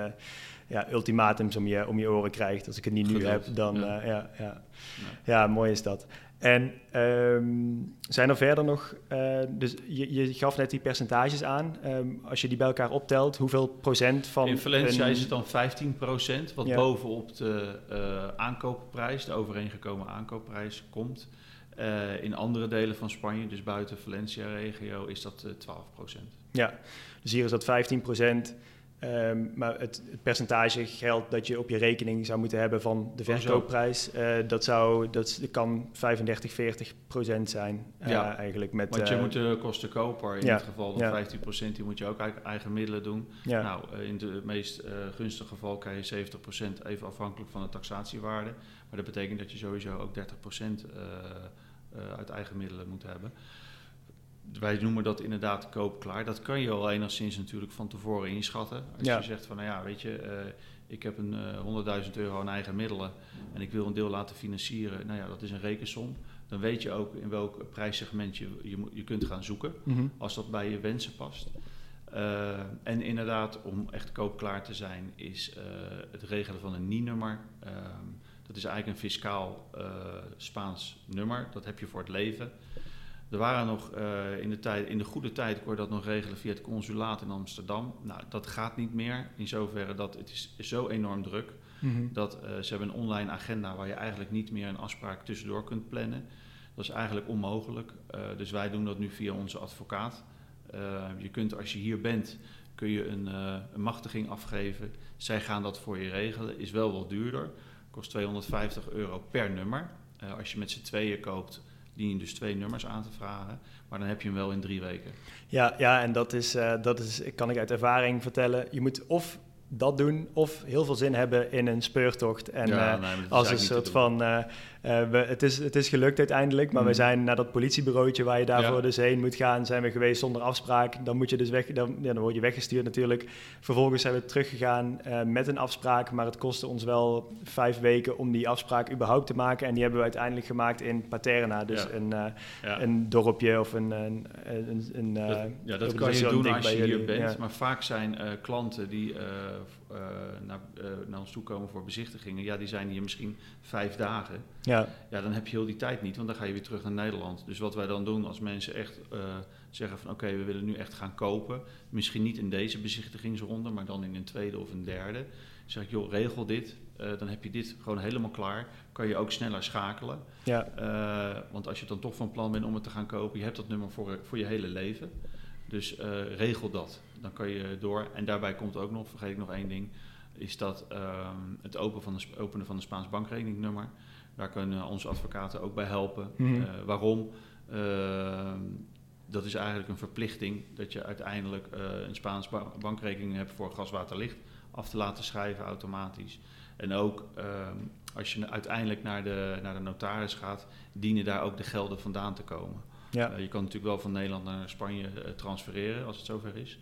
ja, ultimatums om je, om je oren krijgt. Als ik het niet nu heb, dan ja. Ja, ja. mooi is dat. En um, zijn er verder nog, uh, dus je, je, gaf net die percentages aan. Um, als je die bij elkaar optelt, hoeveel procent van. In Valencia een... is het dan 15 procent, wat ja. bovenop de uh, aankoopprijs, de overeengekomen aankoopprijs, komt. Uh, in andere delen van Spanje, dus buiten Valencia-regio, is dat 12 procent. Ja, dus hier is dat 15 procent. Ehm, maar het, het, percentage geld dat je op je rekening zou moeten hebben van de verkoopprijs, uh, dat, zou, dat kan 35, 40 procent zijn uh, ja. eigenlijk. Met, Want je uh, moet de kosten koper in ja. dit geval, dan ja. 15 procent, die moet je ook uit eigen middelen doen. Nou, in het meest gunstige geval krijg je 70 procent, even afhankelijk van de taxatiewaarde. Maar dat betekent dat je sowieso ook 30 procent uit eigen middelen moet hebben wij noemen dat inderdaad koopklaar. Dat kan je al enigszins natuurlijk van tevoren inschatten. Als je zegt van, nou ja, weet je, uh, ik heb een uh, 100.000 euro aan eigen middelen en ik wil een deel laten financieren. Nou ja, dat is een rekensom. Dan weet je ook in welk prijssegment je, je, je kunt gaan zoeken, mm als dat bij je wensen past. Uh, en inderdaad, om echt koopklaar te zijn, is het regelen van een NIE-nummer. Uh, dat is eigenlijk een fiscaal Spaans nummer. Dat heb je voor het leven. Er waren nog uh, in, de tijd, in de goede tijd, kon je dat nog regelen via het consulaat in Amsterdam. Nou, dat gaat niet meer. In zoverre dat het is zo enorm druk. Mm Dat uh, ze hebben een online agenda waar je eigenlijk niet meer een afspraak tussendoor kunt plannen. Dat is eigenlijk onmogelijk. Uh, dus wij doen dat nu via onze advocaat. je kunt als je hier bent, kun je een, een, machtiging afgeven. Zij gaan dat voor je regelen. Is wel wat duurder. Kost 250 euro per nummer. als je met z'n tweeën koopt, dien je dus twee nummers aan te vragen. Maar dan heb je hem wel in drie weken. Ja, ja en dat is, uh, dat is, kan ik uit ervaring vertellen. Je moet of dat doen of heel veel zin hebben in een speurtocht. En ja, uh, als een soort van uh, we, het, is, het is gelukt uiteindelijk, maar mm. we zijn naar dat politiebureautje waar je daarvoor ja. dus heen moet gaan, zijn we geweest zonder afspraak. Dan moet je dus weg, dan, ja, dan word je weggestuurd natuurlijk. Vervolgens zijn we teruggegaan uh, met een afspraak, maar het kostte ons wel vijf weken om die afspraak überhaupt te maken. En die hebben we uiteindelijk gemaakt in Paterna, dus ja. een, uh, een dorpje of een... een, een, een dat, ja, dat kan je doen als je hier bent, maar vaak zijn klanten die naar, naar ons toe komen voor bezichtigingen, ja, die zijn hier misschien vijf dagen. Ja. ja, dan heb je heel die tijd niet, want dan ga je weer terug naar Nederland. Dus wat wij dan doen als mensen echt uh, zeggen van oké, we willen nu echt gaan kopen. Misschien niet in deze bezichtigingsronde, maar dan in een tweede of een derde. zeg ik, joh, regel dit. Uh, dan heb je dit gewoon helemaal klaar. Kan je ook sneller schakelen. Ja. Uh, want als je dan toch van plan bent om het te gaan kopen, je hebt dat nummer voor, voor je hele leven. Dus regel dat. Dan kan je door. En daarbij komt ook nog, vergeet ik nog één ding, is dat ehm, het open van de, openen van een Spaans bankrekeningnummer. Daar kunnen onze advocaten ook bij helpen. Mm -hmm. uh, waarom? Uh, dat is eigenlijk een verplichting dat je uiteindelijk uh, een Spaans ba bankrekening hebt voor gaswaterlicht af te laten schrijven automatisch. En ook ehm, als je uiteindelijk naar de, naar de notaris gaat, dienen daar ook de gelden vandaan te komen. Ja. je kan natuurlijk wel van Nederland naar Spanje transfereren als het zover is.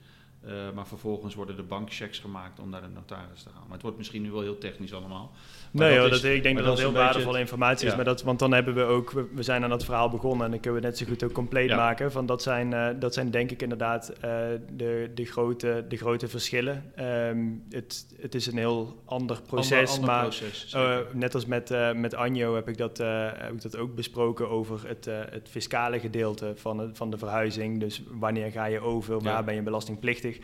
Uh, maar vervolgens worden de bankchecks gemaakt om naar de notaris te gaan. Maar het wordt misschien nu wel heel technisch allemaal. Maar nee, dat is, dat, ik denk dat dat heel waardevolle informatie is. Maar dat, want dan hebben we ook, we, we, zijn aan dat verhaal begonnen en dan kunnen we net zo goed ook compleet ja. maken. Van dat, zijn, uh, dat zijn denk ik inderdaad uh, de, de, grote, de grote verschillen. Um, het, het is een heel ander proces. Ander, ander maar proces, net als met, met Anjo heb ik, dat, heb ik dat ook besproken over het, het fiscale gedeelte van, van de verhuizing. Dus wanneer ga je over, waar ben je belastingplichtig?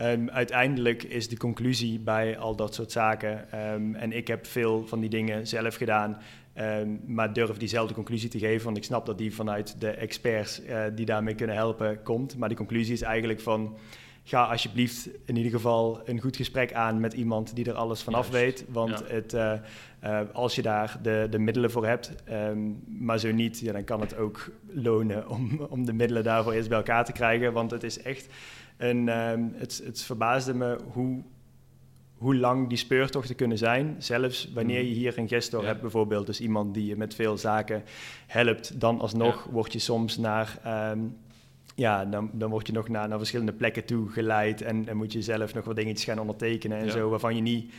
Um, uiteindelijk is de conclusie bij al dat soort zaken, um, en ik heb veel van die dingen zelf gedaan, um, maar durf diezelfde conclusie te geven, want ik snap dat die vanuit de experts uh, die daarmee kunnen helpen komt. Maar die conclusie is eigenlijk van, ga alsjeblieft in ieder geval een goed gesprek aan met iemand die er alles vanaf Juist. weet. Want ja. het, uh, uh, als je daar de, de middelen voor hebt, um, maar zo niet, ja, dan kan het ook lonen om, om de middelen daarvoor eerst bij elkaar te krijgen. Want het is echt en um, het, het verbaasde me hoe, hoe lang die speurtochten kunnen zijn. Zelfs wanneer je hier een gestor ja. hebt bijvoorbeeld, dus iemand die je met veel zaken helpt, dan alsnog ja. word je soms naar... Um, ja, dan, dan word je nog naar, naar verschillende plekken toe geleid en, en moet je zelf nog wat dingetjes gaan ondertekenen en ja. zo, waarvan je niet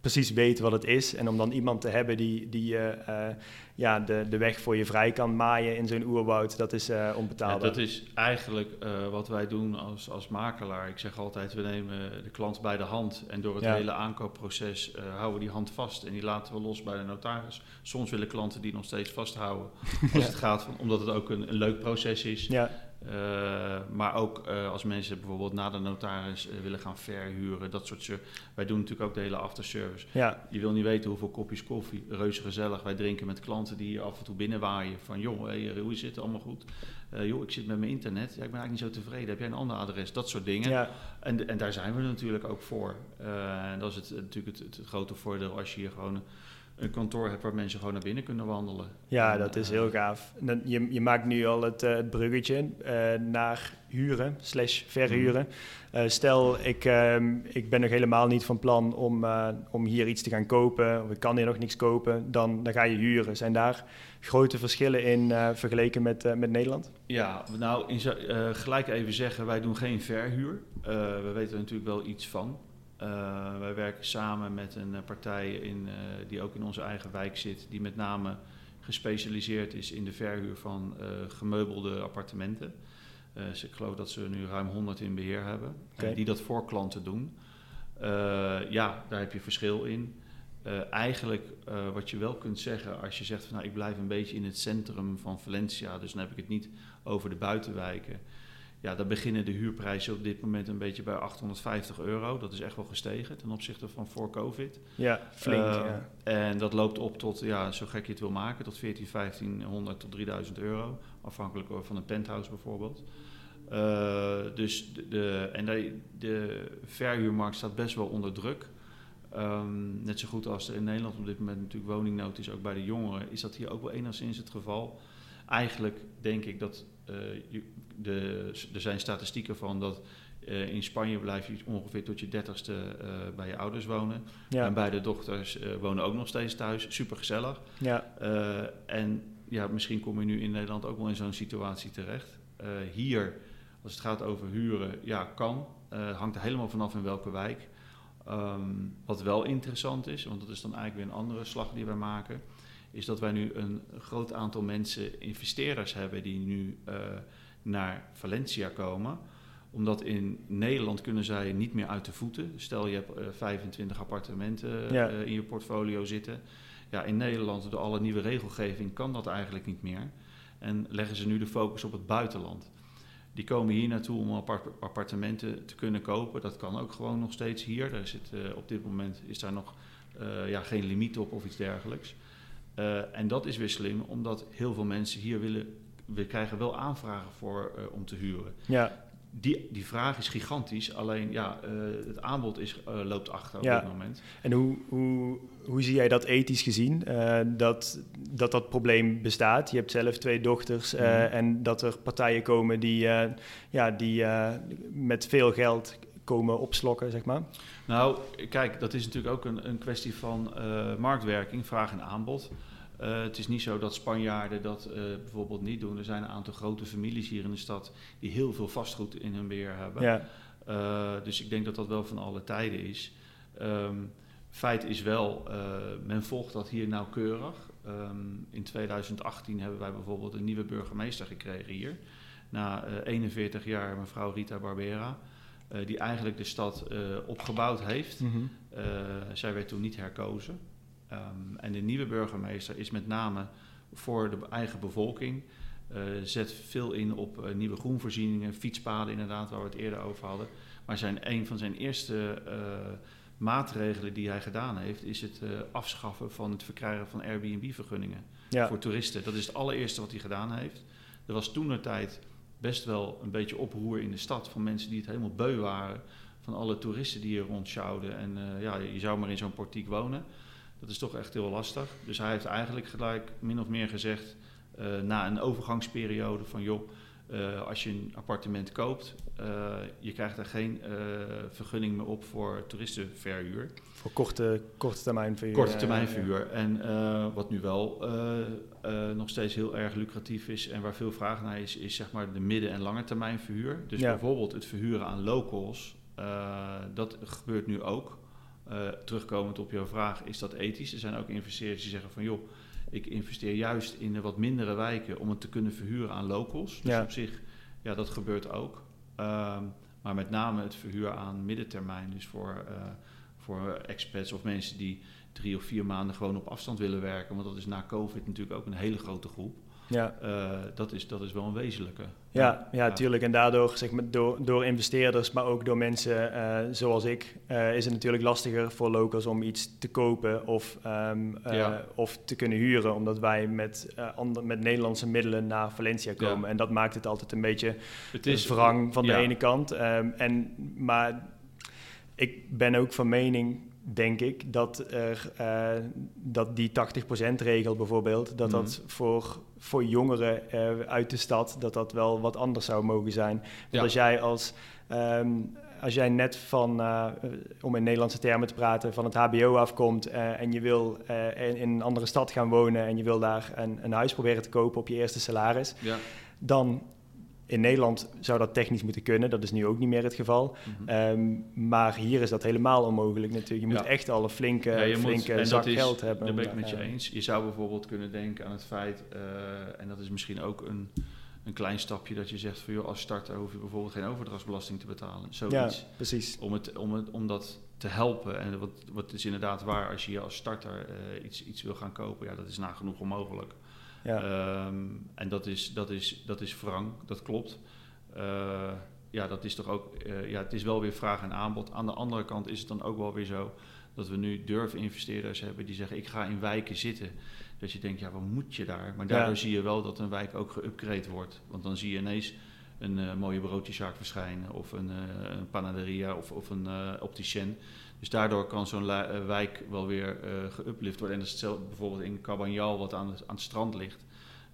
precies weet wat het is. En om dan iemand te hebben die, die uh, uh, ja, de, de weg voor je vrij kan maaien in zo'n oerwoud, dat is uh, onbetaalbaar. Dat is eigenlijk wat wij doen als, als makelaar. Ik zeg altijd, we nemen de klant bij de hand en door het ja. hele aankoopproces houden we die hand vast en die laten we los bij de notaris. Soms willen klanten die nog steeds vasthouden [LAUGHS] als ja. het gaat, van, omdat het ook een, een leuk proces is. Ja. Uh, maar ook uh, als mensen bijvoorbeeld na de notaris uh, willen gaan verhuren, dat soort Wij doen natuurlijk ook de hele afterservice. Ja. Je wil niet weten hoeveel kopjes koffie, reuze gezellig. Wij drinken met klanten die hier af en toe binnenwaaien. Van joh, hey, hoe zit het allemaal goed? joh, ik zit met mijn internet. Ja, ik ben eigenlijk niet zo tevreden. Heb jij een ander adres? Dat soort dingen. Ja. En, en daar zijn we natuurlijk ook voor. en dat is het, natuurlijk het, het, grote voordeel als je hier gewoon een kantoor hebt waar mensen gewoon naar binnen kunnen wandelen. Ja, dat is heel gaaf. Je, je maakt nu al het, uh, het bruggetje uh, naar huren slash verhuren. Uh, stel, ik, ehm, ik ben nog helemaal niet van plan om, om hier iets te gaan kopen, of ik kan hier nog niks kopen, dan, dan ga je huren. Zijn daar grote verschillen in vergeleken met, met Nederland? Ja, nou, in, gelijk even zeggen, wij doen geen verhuur. we weten er natuurlijk wel iets van. Uh, wij werken samen met een eh, partij in, uh, die ook in onze eigen wijk zit, die met name gespecialiseerd is in de verhuur van uh, gemeubelde appartementen. Dus ik geloof dat ze nu ruim 100 in beheer hebben, okay. die dat voor klanten doen. ja, daar heb je verschil in. eigenlijk wat je wel kunt zeggen als je zegt van nou ik blijf een beetje in het centrum van Valencia, dus dan heb ik het niet over de buitenwijken ja, dan beginnen de huurprijzen op dit moment een beetje bij 850 euro. Dat is echt wel gestegen ten opzichte van voor COVID. Ja, flink. Uh, ja. En dat loopt op tot, ja, zo gek je het wil maken, tot 14, 1500 tot 3000 euro. Afhankelijk van een penthouse bijvoorbeeld. Uh, dus de, de, en de, de verhuurmarkt staat best wel onder druk. Um, net zo goed als er in Nederland op dit moment natuurlijk woningnood is, ook bij de jongeren, is dat hier ook wel enigszins het geval. Eigenlijk denk ik dat de, er zijn statistieken van dat uh, in Spanje blijf je ongeveer tot je dertigste uh, bij je ouders wonen. Ja. En beide dochters uh, wonen ook nog steeds thuis. Super gezellig. Ja. en ja, misschien kom je nu in Nederland ook wel in zo'n situatie terecht. hier, als het gaat over huren, ja, kan. hangt er helemaal vanaf in welke wijk. Um, wat wel interessant is, want dat is dan eigenlijk weer een andere slag die wij maken, is dat wij nu een groot aantal mensen, investeerders hebben die nu naar Valencia komen omdat in Nederland kunnen zij niet meer uit de voeten. Stel je hebt uh, eh, 25 appartementen uh, in je portfolio zitten. Ja, in Nederland, door alle nieuwe regelgeving, kan dat eigenlijk niet meer. En leggen ze nu de focus op het buitenland. Die komen hier naartoe om appartementen te kunnen kopen. Dat kan ook gewoon nog steeds hier. Daar zit, op dit moment is daar nog ja, geen limiet op of iets dergelijks. En dat is weer slim, omdat heel veel mensen hier willen we krijgen wel aanvragen voor uh, om te huren. Ja. Die, die vraag is gigantisch, alleen ja, uh, het aanbod is, loopt achter op dit moment. En hoe, hoe, hoe zie jij dat ethisch gezien, dat, dat dat probleem bestaat? Je hebt zelf twee dochters mm. en dat er partijen komen die, ja, die met veel geld komen opslokken, zeg maar? Nou, kijk, dat is natuurlijk ook een, een kwestie van marktwerking, vraag en aanbod. Uh, het is niet zo dat Spanjaarden dat uh, bijvoorbeeld niet doen. Er zijn een aantal grote families hier in de stad die heel veel vastgoed in hun beheer hebben. Ja. Dus ik denk dat dat wel van alle tijden is. Um, feit is wel, men volgt dat hier nauwkeurig. Um, in 2018 hebben wij bijvoorbeeld een nieuwe burgemeester gekregen hier. Na 41 jaar mevrouw Rita Barbera. Die eigenlijk de stad opgebouwd heeft. Mm -hmm. zij werd toen niet herkozen. Um, en de nieuwe burgemeester is met name voor de eigen bevolking. Zet veel in op nieuwe groenvoorzieningen, fietspaden inderdaad, waar we het eerder over hadden. Maar zijn, een van zijn eerste maatregelen die hij gedaan heeft, is het afschaffen van het verkrijgen van Airbnb-vergunningen ja. voor toeristen. Dat is het allereerste wat hij gedaan heeft. Er was toen de tijd best wel een beetje oproer in de stad van mensen die het helemaal beu waren van alle toeristen die hier rondsjouwden. En ja, je zou maar in zo'n portiek wonen. Dat is toch echt heel lastig. Dus hij heeft eigenlijk gelijk min of meer gezegd, uh, na een overgangsperiode van joh, uh, als je een appartement koopt, uh, je krijgt er geen vergunning meer op voor toeristenverhuur. Voor korte, korte termijn verhuur. Korte termijn verhuur. En wat nu wel nog steeds heel erg lucratief is en waar veel vraag naar is, is zeg maar de midden- en lange termijn verhuur. Dus bijvoorbeeld het verhuren aan locals, dat gebeurt nu ook. Terugkomend op jouw vraag, is dat ethisch? Er zijn ook investeerders die zeggen van joh, ik investeer juist in de wat mindere wijken om het te kunnen verhuren aan locals. Dus op zich, ja, dat gebeurt ook. Um, maar met name het verhuur aan middentermijn, dus voor, uh, voor expats of mensen die drie of vier maanden gewoon op afstand willen werken. Want dat is na COVID natuurlijk ook een hele grote groep. Ja. dat, is, dat is wel een wezenlijke. Ja, ja, tuurlijk. En daardoor, zeg maar, door, door investeerders, maar ook door mensen zoals ik, is het natuurlijk lastiger voor locals om iets te kopen of, um, of te kunnen huren, omdat wij met, ander, met Nederlandse middelen naar Valencia komen. En dat maakt het altijd een beetje het is, wrang van de ene kant. Um, en, maar ik ben ook van mening, denk ik, dat, er, uh, dat die 80% regel bijvoorbeeld, dat dat mhm. voor, voor jongeren uh, uit de stad, dat dat wel wat anders zou mogen zijn. Want als jij als... Um, als jij net van, uh, om in Nederlandse termen te praten, van het HBO afkomt uh, en je wil uh, in, in, een andere stad gaan wonen en je wil daar een, een huis proberen te kopen op je eerste salaris, ja. dan in Nederland zou dat technisch moeten kunnen, dat is nu ook niet meer het geval. Mhm. Ehm, maar hier is dat helemaal onmogelijk natuurlijk. Je moet echt al een flinke, ja, flinke moet, zak geld hebben. Dat ben ik met je eens. Je zou bijvoorbeeld kunnen denken aan het feit, uh, en dat is misschien ook een, een klein stapje, dat je zegt van joh, als starter hoef je bijvoorbeeld geen overdrachtsbelasting te betalen. Zoiets. Ja, precies. Om, het, om, het, om dat te helpen. En wat, wat is inderdaad waar, als je als starter uh, iets, iets wil gaan kopen, ja, dat is nagenoeg onmogelijk. Ja. Ehm, en dat is, dat, is, dat is wrang, dat klopt. Uh, ja, dat is toch ook, uh, ja, het is wel weer vraag en aanbod. Aan de andere kant is het dan ook wel weer zo dat we nu durven investeerders hebben die zeggen: Ik ga in wijken zitten. Dat je denkt, ja, wat moet je daar? Maar daardoor zie je wel dat een wijk ook geüpgrade wordt. Want dan zie je ineens een uh, mooie broodjeszaak verschijnen, of een, een panaderia of, of een opticien. Dus daardoor kan zo'n eh, wijk wel weer uh, geuplift worden. En dat is hetzelfde bijvoorbeeld in Cabanjal, wat aan, aan het strand ligt.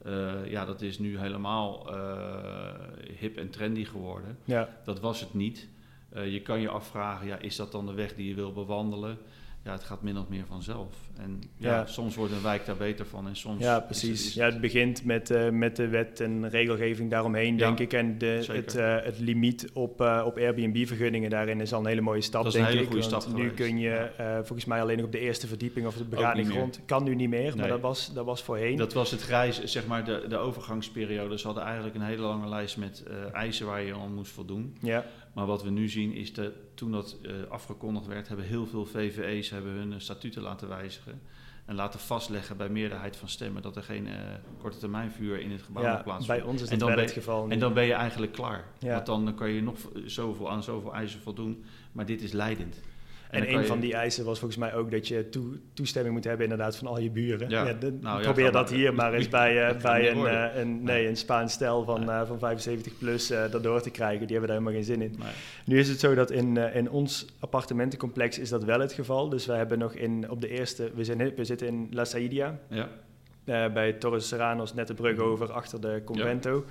Uh, ja, dat is nu helemaal uh, hip en trendy geworden. Ja. Dat was het niet. Uh, je kan je afvragen, ja, is dat dan de weg die je wil bewandelen? ja, het gaat min of meer vanzelf. En ja, soms wordt een wijk daar beter van en soms... Ja, precies. Het, ja, het begint met, uh, met de wet en regelgeving daaromheen, denk ik. En de, het, uh, het limiet op, uh, op Airbnb-vergunningen daarin is al een hele mooie stap, dat is een hele goede stap Nu kun je volgens mij alleen nog op de eerste verdieping of de begaande grond. Kan nu niet meer, nee. maar dat was, dat was voorheen. Dat was het grijs, zeg maar, de, de overgangsperiode. Ze hadden eigenlijk een hele lange lijst met eisen waar je aan moest voldoen. Ja. Maar wat we nu zien is dat toen dat afgekondigd werd, hebben heel veel VVE's hebben hun statuten laten wijzigen. En laten vastleggen bij meerderheid van stemmen dat er geen uh, korte termijn vuur in het gebouw ja, plaatsvindt. Bij ons is dat wel het geval. En dan ben je eigenlijk klaar. Ja. Want dan kan je nog zoveel aan zoveel eisen voldoen. Maar dit is leidend. En, een van die eisen was volgens mij ook dat je toestemming moet hebben inderdaad van al je buren. Ja. nou, probeer dat hier maar eens [LAUGHS] bij, uh, bij een, uh, een, nee, een Spaans stel van, uh, van 75 plus dat door te krijgen. Die hebben daar helemaal geen zin in. Nu is het zo dat in, in ons appartementencomplex is dat wel het geval. Dus we hebben nog in, op de eerste, we, zijn, we zitten in La Saidia. Ja. bij Torres Serranos, net de brug mhm. over, achter de Convento.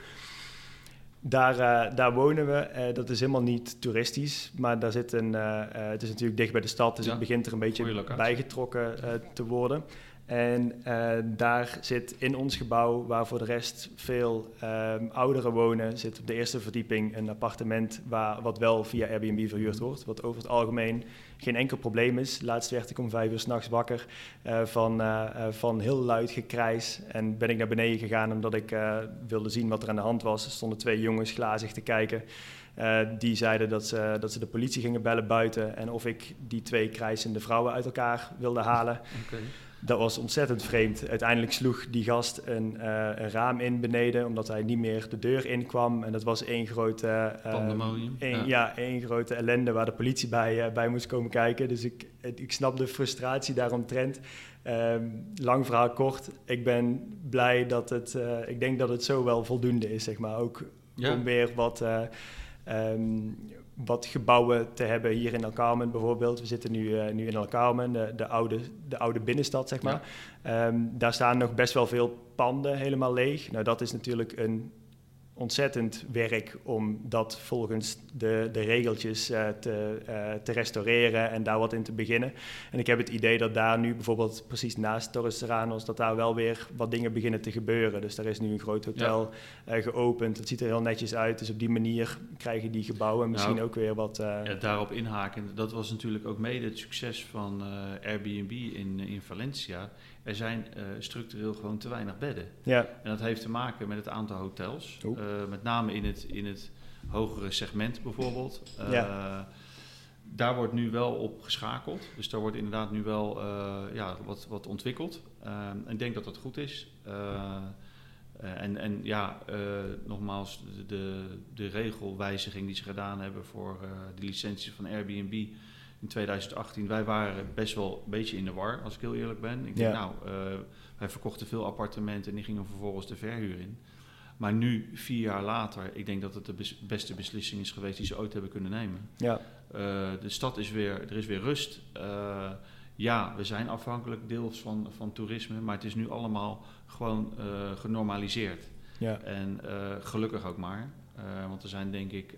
Daar, uh, daar wonen we. Uh, dat is helemaal niet toeristisch, maar daar zit een, uh, het is natuurlijk dicht bij de stad, dus ja. het begint er een beetje bijgetrokken te worden. En daar zit in ons gebouw, waar voor de rest veel ehm, ouderen wonen, zit op de eerste verdieping een appartement waar, wat wel via Airbnb verhuurd wordt. Wat over het algemeen geen enkel probleem is. Laatst werd ik om vijf uur s'nachts wakker uh, van, uh, van heel luid gekrijs. En ben ik naar beneden gegaan omdat ik wilde zien wat er aan de hand was. Er stonden twee jongens glazig te kijken. die zeiden dat ze, dat ze de politie gingen bellen buiten en of ik die twee krijsende vrouwen uit elkaar wilde halen. Dat was ontzettend vreemd. Uiteindelijk sloeg die gast een, uh, een, raam in beneden, omdat hij niet meer de deur in kwam. En dat was één grote... Uh, Pandemonium. ja. ja. één grote ellende waar de politie bij, uh, bij moest komen kijken. Dus ik, ik snap de frustratie daaromtrent. Um, lang verhaal kort. Ik ben blij dat het... ik denk dat het zo wel voldoende is, zeg maar. Ook ja. om weer wat... Um, wat gebouwen te hebben hier in El Carmen bijvoorbeeld. We zitten nu, uh, nu in El Carmen, de, de, oude, de oude binnenstad, zeg maar. Ja. Um, daar staan nog best wel veel panden helemaal leeg. Nou, dat is natuurlijk een ontzettend werk om dat volgens de, de regeltjes uh, te, uh, te restaureren en daar wat in te beginnen. En ik heb het idee dat daar nu bijvoorbeeld precies naast Torres Serranos, dat daar wel weer wat dingen beginnen te gebeuren. Dus daar is nu een groot hotel ja. uh, geopend. Het ziet er heel netjes uit. Dus op die manier krijgen die gebouwen misschien nou, ook weer wat... Ja, daarop inhaken. Dat was natuurlijk ook mede het succes van Airbnb in, in Valencia er zijn uh, structureel gewoon te weinig bedden. Ja. En dat heeft te maken met het aantal hotels. Uh, met name in het, in het hogere segment bijvoorbeeld. Uh, ja. Daar wordt nu wel op geschakeld. Dus daar wordt inderdaad nu wel ja, wat, wat ontwikkeld. ik denk dat dat goed is. en, en ja, nogmaals, de, de, regelwijziging die ze gedaan hebben voor de licenties van Airbnb in 2018. Wij waren best wel een beetje in de war, als ik heel eerlijk ben. Ik denk, nou, wij verkochten veel appartementen en die gingen vervolgens de verhuur in. Maar nu, vier jaar later, ik denk dat het de beste beslissing is geweest die ze ooit hebben kunnen nemen. Ja. Uh, de stad is weer, er is weer rust. Uh, ja, we zijn afhankelijk deels van, van toerisme, maar het is nu allemaal gewoon uh, genormaliseerd. Ja. En gelukkig ook maar. want er zijn denk ik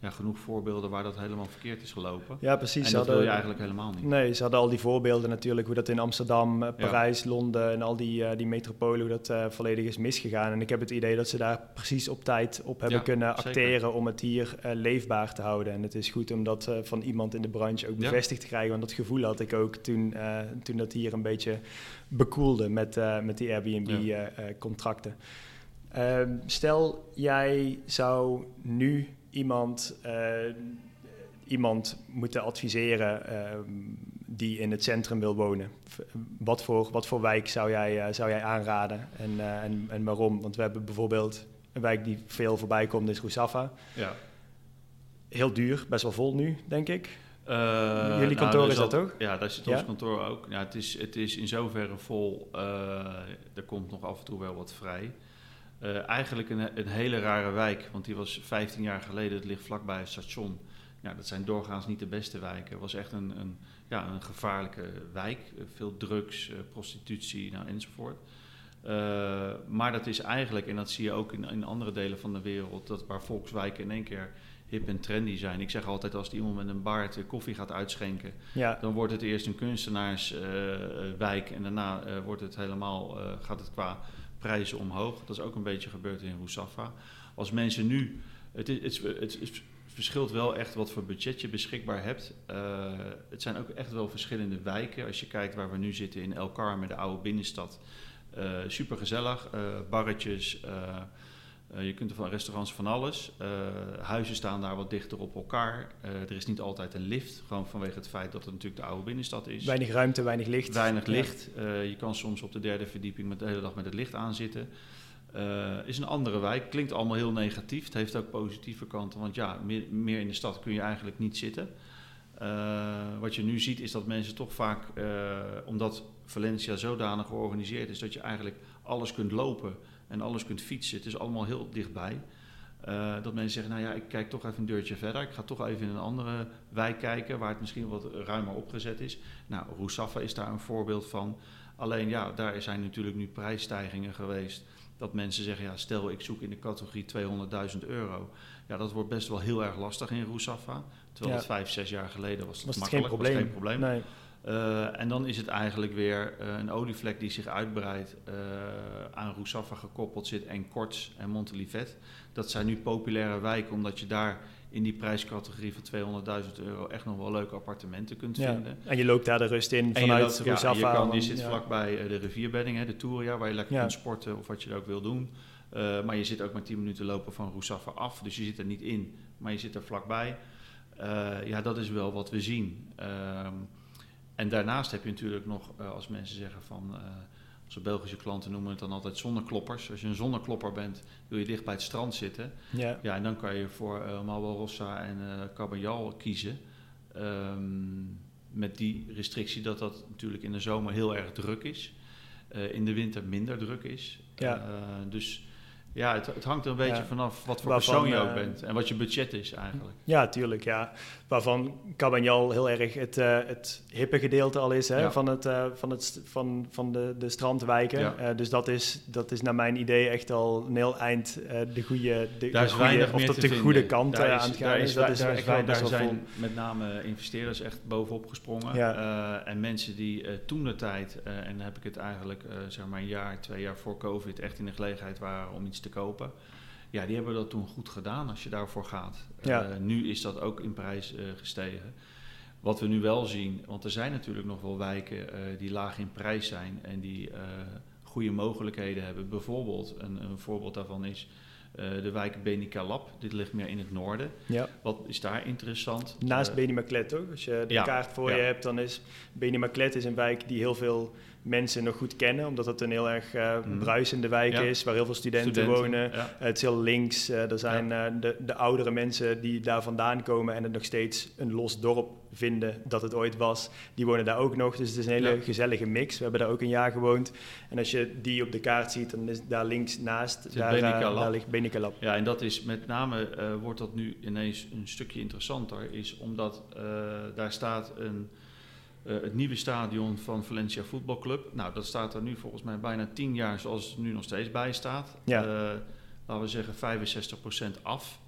ja, genoeg voorbeelden waar dat helemaal verkeerd is gelopen. Ja, precies. En dat hadden, wil je eigenlijk helemaal niet. Nee, ze hadden al die voorbeelden natuurlijk, hoe dat in Amsterdam, eh, Parijs, Londen en al die, uh, die metropolen, hoe dat uh, volledig is misgegaan. En ik heb het idee dat ze daar precies op tijd op hebben kunnen acteren om het hier leefbaar te houden. En het is goed om dat van iemand in de branche ook bevestigd te krijgen, want dat gevoel had ik ook toen, toen dat hier een beetje bekoelde met, met die Airbnb-contracten. Ehm, stel, jij zou nu iemand, uh, iemand moeten adviseren ehm, die in het centrum wil wonen? Wat voor, wat voor wijk zou jij, uh, zou jij aanraden en, uh, en, en waarom? Want we hebben bijvoorbeeld een wijk die veel voorbij komt, is Roussafa. Ja. Heel duur, best wel vol nu, denk ik. Jullie kantoor nou, is dat ook? Ja, daar zit ons kantoor ook. Ja, het, is, het is in zoverre vol. er komt nog af en toe wel wat vrij. Uh, eigenlijk een, een, hele rare wijk, want die was 15 jaar geleden, het ligt vlakbij het station. Ja, dat zijn doorgaans niet de beste wijken. Het was echt een, een ja, een gevaarlijke wijk. Eh, veel drugs, uh, prostitutie nou, enzovoort. Uh, maar dat is eigenlijk, en dat zie je ook in, in andere delen van de wereld, dat waar volkswijken in één keer hip en trendy zijn. Ik zeg altijd, als iemand met een baard koffie gaat uitschenken, ja. dan wordt het eerst een kunstenaarswijk en daarna wordt het helemaal, gaat het qua prijzen omhoog. Dat is ook een beetje gebeurd in Roussafa. Als mensen nu, het, is, het, het, verschilt wel echt wat voor budget je beschikbaar hebt. Uh, het zijn ook echt wel verschillende wijken. Als je kijkt waar we nu zitten in El Carmen, de oude binnenstad. Uh, Super gezellig, uh, barretjes, uh, je kunt er van restaurants van alles. Uh, huizen staan daar wat dichter op elkaar. Uh, er is niet altijd een lift, gewoon vanwege het feit dat het natuurlijk de oude binnenstad is. Weinig ruimte, weinig licht. Weinig licht. je kan soms op de derde verdieping met de hele dag met het licht aanzitten. is een andere wijk. Klinkt allemaal heel negatief. Het heeft ook positieve kanten, want ja, meer, meer in de stad kun je eigenlijk niet zitten. wat je nu ziet is dat mensen toch vaak, omdat Valencia zodanig georganiseerd is dat je eigenlijk alles kunt lopen en alles kunt fietsen. Het is allemaal heel dichtbij. Uh, dat mensen zeggen, nou ja, ik kijk toch even een deurtje verder. Ik ga toch even in een andere wijk kijken waar het misschien wat ruimer opgezet is. Nou, Roussafa is daar een voorbeeld van. Alleen ja, daar zijn natuurlijk nu prijsstijgingen geweest. Dat mensen zeggen, ja, stel ik zoek in de categorie 200.000 euro. Ja, dat wordt best wel heel erg lastig in Roussafa. Terwijl het vijf, zes jaar geleden was het, was makkelijk, geen probleem. Was geen probleem. Nee. Uh, en dan is het eigenlijk weer uh, een olievlek die zich uitbreidt, uh, aan Roussafa gekoppeld zit en Korts en Montelivet. Dat zijn nu populaire wijken omdat je daar in die prijscategorie van 200.000 euro echt nog wel leuke appartementen kunt ja. vinden. En je loopt daar de rust in vanuit Roussafa. Ja, je, kan, je zit ja. vlakbij de rivierbedding, hè, de Touria, waar je lekker kunt sporten of wat je ook wil doen. maar je zit ook maar 10 minuten lopen van Roussafa af, dus je zit er niet in, maar je zit er vlakbij. ja, dat is wel wat we zien. Ehm, en daarnaast heb je natuurlijk nog, uh, als mensen zeggen van, onze Belgische klanten noemen het dan altijd zonnekloppers. Als je een zonneklopper bent, wil je dicht bij het strand zitten. Ja. ja en dan kan je voor uh, Rossa en uh, kiezen. Um, met die restrictie dat dat natuurlijk in de zomer heel erg druk is. in de winter minder druk is. Ja. dus ja, het, het, hangt er een beetje vanaf wat voor persoon je ook uh, bent en wat je budget is eigenlijk. Ja, tuurlijk. Ja. Waarvan Cabagnal heel erg het, uh, het hippe gedeelte al is hè, ja. van, het, uh, van, het, van, van de, de strandwijken. Ja. dus dat is, dat is naar mijn idee echt al een heel eind de goede, de, daar de goede of tot de goede kant daar is, aan het gaan. Daar, is, dat is daar, echt wel daar zijn met name investeerders echt bovenop gesprongen. En mensen die toen de tijd, en dan heb ik het eigenlijk zeg maar een jaar, twee jaar voor COVID, echt in de gelegenheid waren om iets te kopen. Ja, die hebben dat toen goed gedaan als je daarvoor gaat. Ja. Uh, nu is dat ook in prijs uh, gestegen. Wat we nu wel zien, want er zijn natuurlijk nog wel wijken uh, die laag in prijs zijn en die goede mogelijkheden hebben. Bijvoorbeeld, een, een voorbeeld daarvan is de wijk Benicalap. Dit ligt meer in het noorden. Ja. Wat is daar interessant? Naast uh, Benimaclet, toch? Als je de ja, kaart voor ja. je hebt, dan is Benimaclet is een wijk die heel veel mensen nog goed kennen, omdat het een heel erg uh, bruisende wijk is, waar heel veel studenten, wonen. het is heel links. er zijn de, de oudere mensen die daar vandaan komen en het nog steeds een los dorp vinden dat het ooit was, die wonen daar ook nog. Dus het is een hele gezellige mix. We hebben daar ook een jaar gewoond. En als je die op de kaart ziet, dan is daar links naast, daar, uh, daar, ligt. Ja, en dat is met name, uh, wordt dat nu ineens een stukje interessanter, is omdat uh, daar staat een, het nieuwe stadion van Valencia Voetbalclub. Nou, dat staat er nu volgens mij bijna tien jaar zoals het nu nog steeds bij staat. Ja. laten we zeggen 65% af.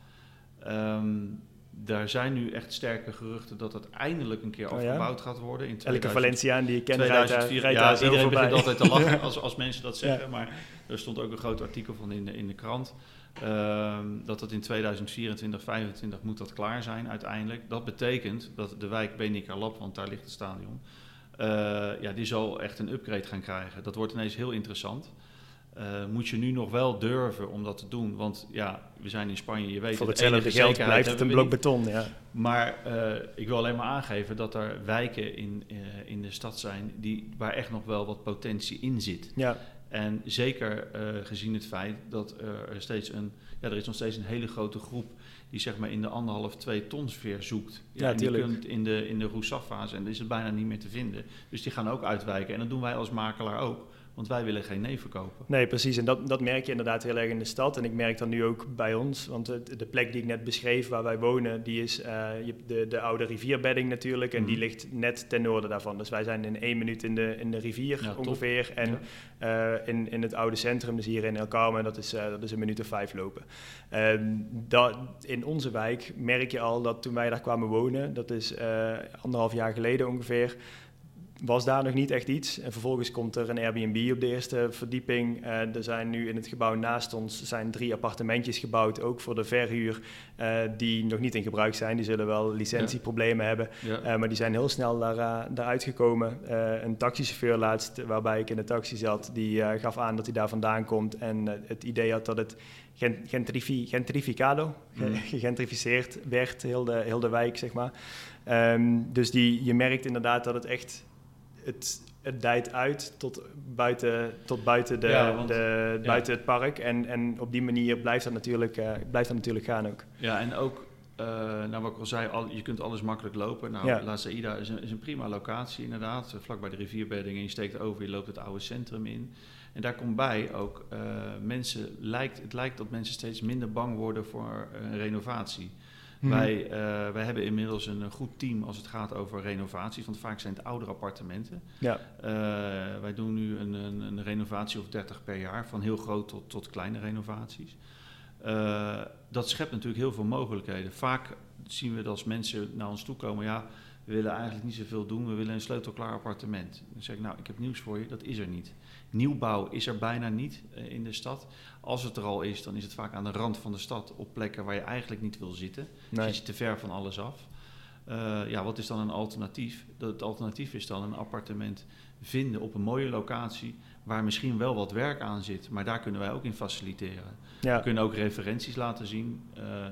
Um, daar zijn nu echt sterke geruchten dat het eindelijk een keer oh, afgebouwd gaat worden. In 2000, Elke Valenciaan die je kent 2004, rijdt daar, ja, iedereen begint altijd te lachen als, als [LAUGHS] mensen dat zeggen. Maar er stond ook een groot artikel van in de, in de krant. Ehm, dat het in 2024, 2025 moet dat klaar zijn uiteindelijk. Dat betekent dat de wijk Benica Lab, want daar ligt het stadion... Uh, ja, die zal echt een upgrade gaan krijgen. Dat wordt ineens heel interessant. Uh, moet je nu nog wel durven om dat te doen. Want ja, we zijn in Spanje, je weet... Voor hetzelfde geld blijft het een blok beton, ja. Maar uh, ik wil alleen maar aangeven dat er wijken in, in de stad zijn... Die, waar echt nog wel wat potentie in zit. Ja. En zeker gezien het feit dat er steeds een... Ja, er is nog steeds een hele grote groep die zeg maar in de anderhalf, twee ton sfeer zoekt. Ja, ja die kunt in de, in de Rousseff-fase en dan is het bijna niet meer te vinden. Dus die gaan ook uitwijken. En dat doen wij als makelaar ook. Want wij willen geen nee verkopen. Nee, precies. En dat, dat merk je inderdaad heel erg in de stad. En ik merk dat nu ook bij ons. Want de, de plek die ik net beschreef, waar wij wonen, die is uh, de, de oude rivierbedding natuurlijk. En die mhm. ligt net ten noorden daarvan. Dus wij zijn in één minuut in de, in de rivier ongeveer. En uh, in, in het oude centrum, dus hier in El Carmen, dat is, uh, dat is een minuut of vijf lopen. Ehm, dat, in onze wijk merk je al dat toen wij daar kwamen wonen, dat is anderhalf jaar geleden ongeveer was daar nog niet echt iets. En vervolgens komt er een Airbnb op de eerste verdieping. Uh, er zijn nu in het gebouw naast ons zijn drie appartementjes gebouwd, ook voor de verhuur, uh, die nog niet in gebruik zijn. Die zullen wel licentieproblemen hebben, uh, maar die zijn heel snel daar, daaruit gekomen. een taxichauffeur laatst, waarbij ik in de taxi zat, die gaf aan dat hij daar vandaan komt en het idee had dat het gentrifi gentrificado, mm. [LAUGHS] gegentrificeerd werd, heel de, heel de wijk, zeg maar. Um, dus die, je merkt inderdaad dat het echt het, het dijt uit tot buiten, tot buiten, de, de buiten het park. En, en op die manier blijft dat natuurlijk, uh, blijft dat natuurlijk gaan ook. Ja, en ook, uh, nou wat ik al zei, al, je kunt alles makkelijk lopen. Nou, ja. La Saïda is een, is een prima locatie inderdaad. Vlakbij de rivierbedding en je steekt over, je loopt het oude centrum in. En daar komt bij ook, uh, mensen lijkt, het lijkt dat mensen steeds minder bang worden voor een renovatie. Mhm. Wij, uh, wij hebben inmiddels een goed team als het gaat over renovaties, want vaak zijn het oudere appartementen. Ja. Uh, wij doen nu een, een, een, renovatie of 30 per jaar, van heel groot tot, tot kleine renovaties. Uh, dat schept natuurlijk heel veel mogelijkheden. Vaak zien we dat als mensen naar ons toe komen, ja, we willen eigenlijk niet zoveel doen, we willen een sleutelklaar appartement. Dan zeg ik, nou, ik heb nieuws voor je, dat is er niet. Nieuwbouw is er bijna niet in de stad. Als het er al is, dan is het vaak aan de rand van de stad op plekken waar je eigenlijk niet wil zitten. Nee. Zit je te ver van alles af. Uh, ja, wat is dan een alternatief? Het alternatief is dan een appartement vinden op een mooie locatie waar misschien wel wat werk aan zit, maar daar kunnen wij ook in faciliteren. Ja. We kunnen ook referenties laten zien. Uh,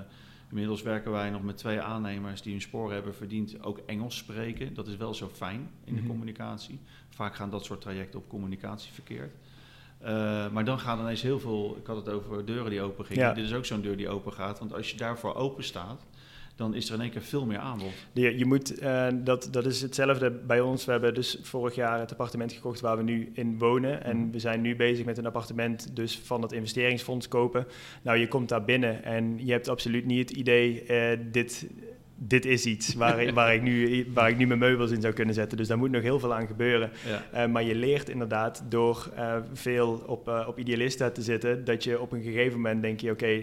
inmiddels werken wij nog met twee aannemers die hun sporen hebben verdiend, ook Engels spreken. Dat is wel zo fijn in de mhm. communicatie. Vaak gaan dat soort trajecten op communicatie verkeerd. Uh, maar dan gaan ineens heel veel, ik had het over deuren die open gingen. Dit is ook zo'n deur die open gaat. Want als je daarvoor open staat, dan is er in één keer veel meer aanbod. Je, je moet, uh, dat, dat is hetzelfde bij ons. We hebben dus vorig jaar het appartement gekocht waar we nu in wonen. En mhm. we zijn nu bezig met een appartement dus van het investeringsfonds kopen. Nou, je komt daar binnen en je hebt absoluut niet het idee, uh, dit dit is iets waar, ik, waar, ik nu, waar ik nu mijn meubels in zou kunnen zetten. Dus daar moet nog heel veel aan gebeuren. Ja. Uh, maar je leert inderdaad door uh, veel op, uh, op idealista te zitten, dat je op een gegeven moment denk je, oké,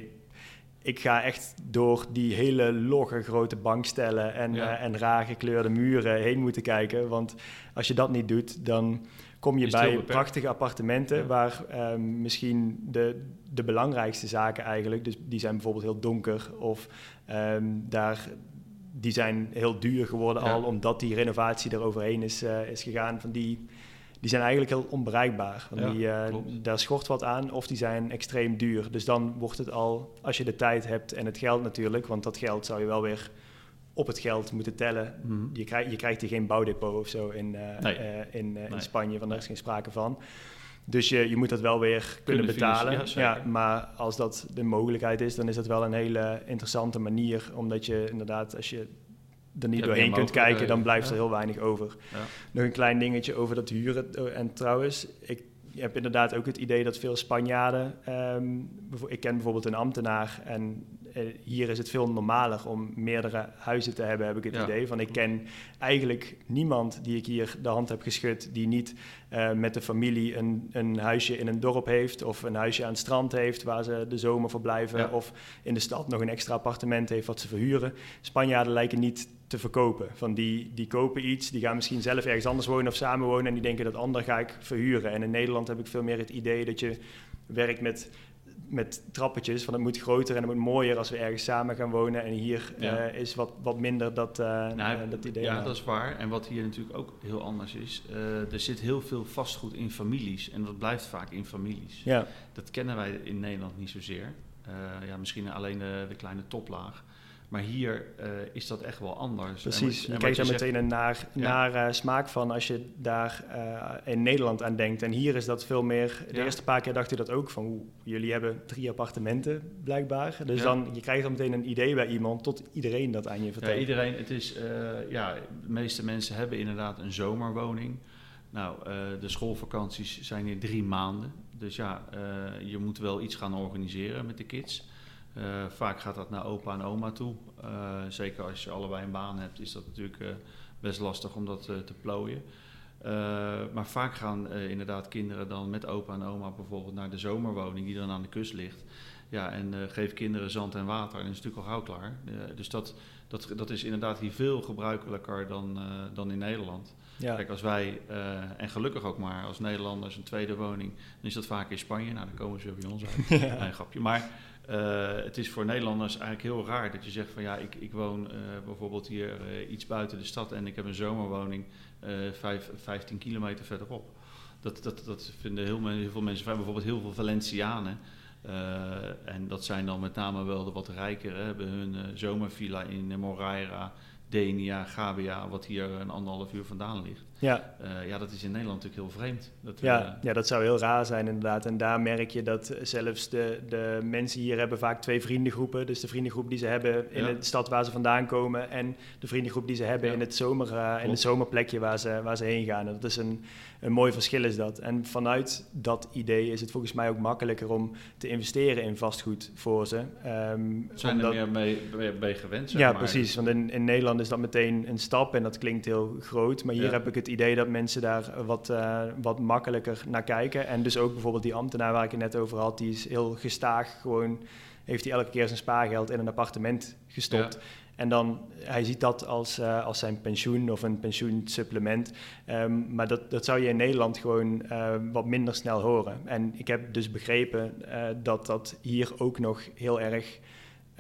ik ga echt door die hele logge grote bankstellen en, ja. en raar gekleurde muren heen moeten kijken. Want als je dat niet doet, dan kom je bij prachtige appartementen ja. waar um, misschien de, de belangrijkste zaken eigenlijk, dus die zijn bijvoorbeeld heel donker of um, daar die zijn heel duur geworden al, omdat die renovatie er overheen is, uh, is gegaan. Van die, die zijn eigenlijk heel onbereikbaar. Die, uh, daar schort wat aan of die zijn extreem duur. Dus dan wordt het al, als je de tijd hebt en het geld natuurlijk, want dat geld zou je wel weer op het geld moeten tellen. Mhm. je, krijgt, je krijgt hier geen bouwdepot of zo in, in, in Spanje, want daar is geen sprake van. Dus je, je moet dat wel weer kunnen, betalen. Ja, maar als dat de mogelijkheid is, dan is dat wel een hele interessante manier. Omdat je inderdaad, als je er niet doorheen kunt kijken, dan blijft er heel weinig over. Nog een klein dingetje over dat huren. Eh, en trouwens, ik heb inderdaad ook het idee dat veel Spanjaarden... Ehm, ik ken bijvoorbeeld een ambtenaar en hier is het veel normaler om meerdere huizen te hebben, heb ik het idee. Van ik ken eigenlijk niemand die ik hier de hand heb geschud, die niet uh, met de familie een, een huisje in een dorp heeft of een huisje aan het strand heeft waar ze de zomer verblijven of in de stad nog een extra appartement heeft wat ze verhuren. Spanjaarden lijken niet te verkopen. Van die, die kopen iets, die gaan misschien zelf ergens anders wonen of samenwonen en die denken dat ander ga ik verhuren. En in Nederland heb ik veel meer het idee dat je werkt met met trappetjes, van het moet groter en het moet mooier als we ergens samen gaan wonen. En hier eh, is wat, wat minder dat, uh, nou, dat idee. Ja, dat is waar. En wat hier natuurlijk ook heel anders is, er zit heel veel vastgoed in families. En dat blijft vaak in families. Ja. Dat kennen wij in Nederland niet zozeer. ja, misschien alleen de, de kleine toplaag. Maar hier uh, is dat echt wel anders. Precies, je krijgt daar meteen een naar, naar uh, smaak van als je daar uh, in Nederland aan denkt. En hier is dat veel meer, de eerste paar keer dacht je dat ook, van hoe, jullie hebben drie appartementen blijkbaar. Dus dan, je krijgt dan meteen een idee bij iemand tot iedereen dat aan je vertelt. Ja, iedereen, het is, ja, de meeste mensen hebben inderdaad een zomerwoning. Nou, de schoolvakanties zijn hier drie maanden. Dus ja, je moet wel iets gaan organiseren met de kids. Eh, vaak gaat dat naar opa en oma toe. Eh, zeker als je allebei een baan hebt, is dat natuurlijk eh, best lastig om dat te plooien. maar vaak gaan inderdaad kinderen dan met opa en oma bijvoorbeeld naar de zomerwoning die dan aan de kust ligt. Ja, en geef kinderen zand en water en is natuurlijk al gauw klaar. dus dat, dat, dat is inderdaad hier veel gebruikelijker dan, dan in Nederland. Ja. Kijk, als wij, en gelukkig ook maar als Nederlanders, een tweede woning, dan is dat vaak in Spanje. Nou, dan komen ze bij ons uit. [LAUGHS] Ja. Grapje. Maar uh, het is voor Nederlanders eigenlijk heel raar dat je zegt van ja, ik, ik woon uh, bijvoorbeeld hier uh, iets buiten de stad en ik heb een zomerwoning vijf, 15 kilometer verderop. Dat, dat, dat vinden heel, heel veel mensen, bijvoorbeeld heel veel Valencianen. en dat zijn dan met name wel de wat rijkere, hebben hun zomervilla in Moraira Denia, Gabia, wat hier een anderhalf uur vandaan ligt. Ja. Uh, ja, dat is in Nederland natuurlijk heel vreemd. Dat, ja, uh, ja, dat zou heel raar zijn inderdaad. En daar merk je dat zelfs de, de mensen hier hebben vaak twee vriendengroepen. Dus de vriendengroep die ze hebben in de stad waar ze vandaan komen... en de vriendengroep die ze hebben in, het zomer, uh, in het zomerplekje waar ze, waar ze heen gaan. dat is een, een mooi verschil is dat. En vanuit dat idee is het volgens mij ook makkelijker om te investeren in vastgoed voor ze. Um, Zijn er meer mee, mee gewend? Zeg ja, precies. Want in, in Nederland is dat meteen een stap en dat klinkt heel groot. Maar hier heb ik het idee dat mensen daar wat, uh, wat makkelijker naar kijken. En dus ook bijvoorbeeld die ambtenaar waar ik het net over had, die is heel gestaag gewoon heeft hij elke keer zijn spaargeld in een appartement gestopt. En dan, hij ziet dat als, uh, als zijn pensioen of een pensioensupplement. Um, maar dat, dat zou je in Nederland gewoon uh, wat minder snel horen. En ik heb dus begrepen uh, dat dat hier ook nog heel erg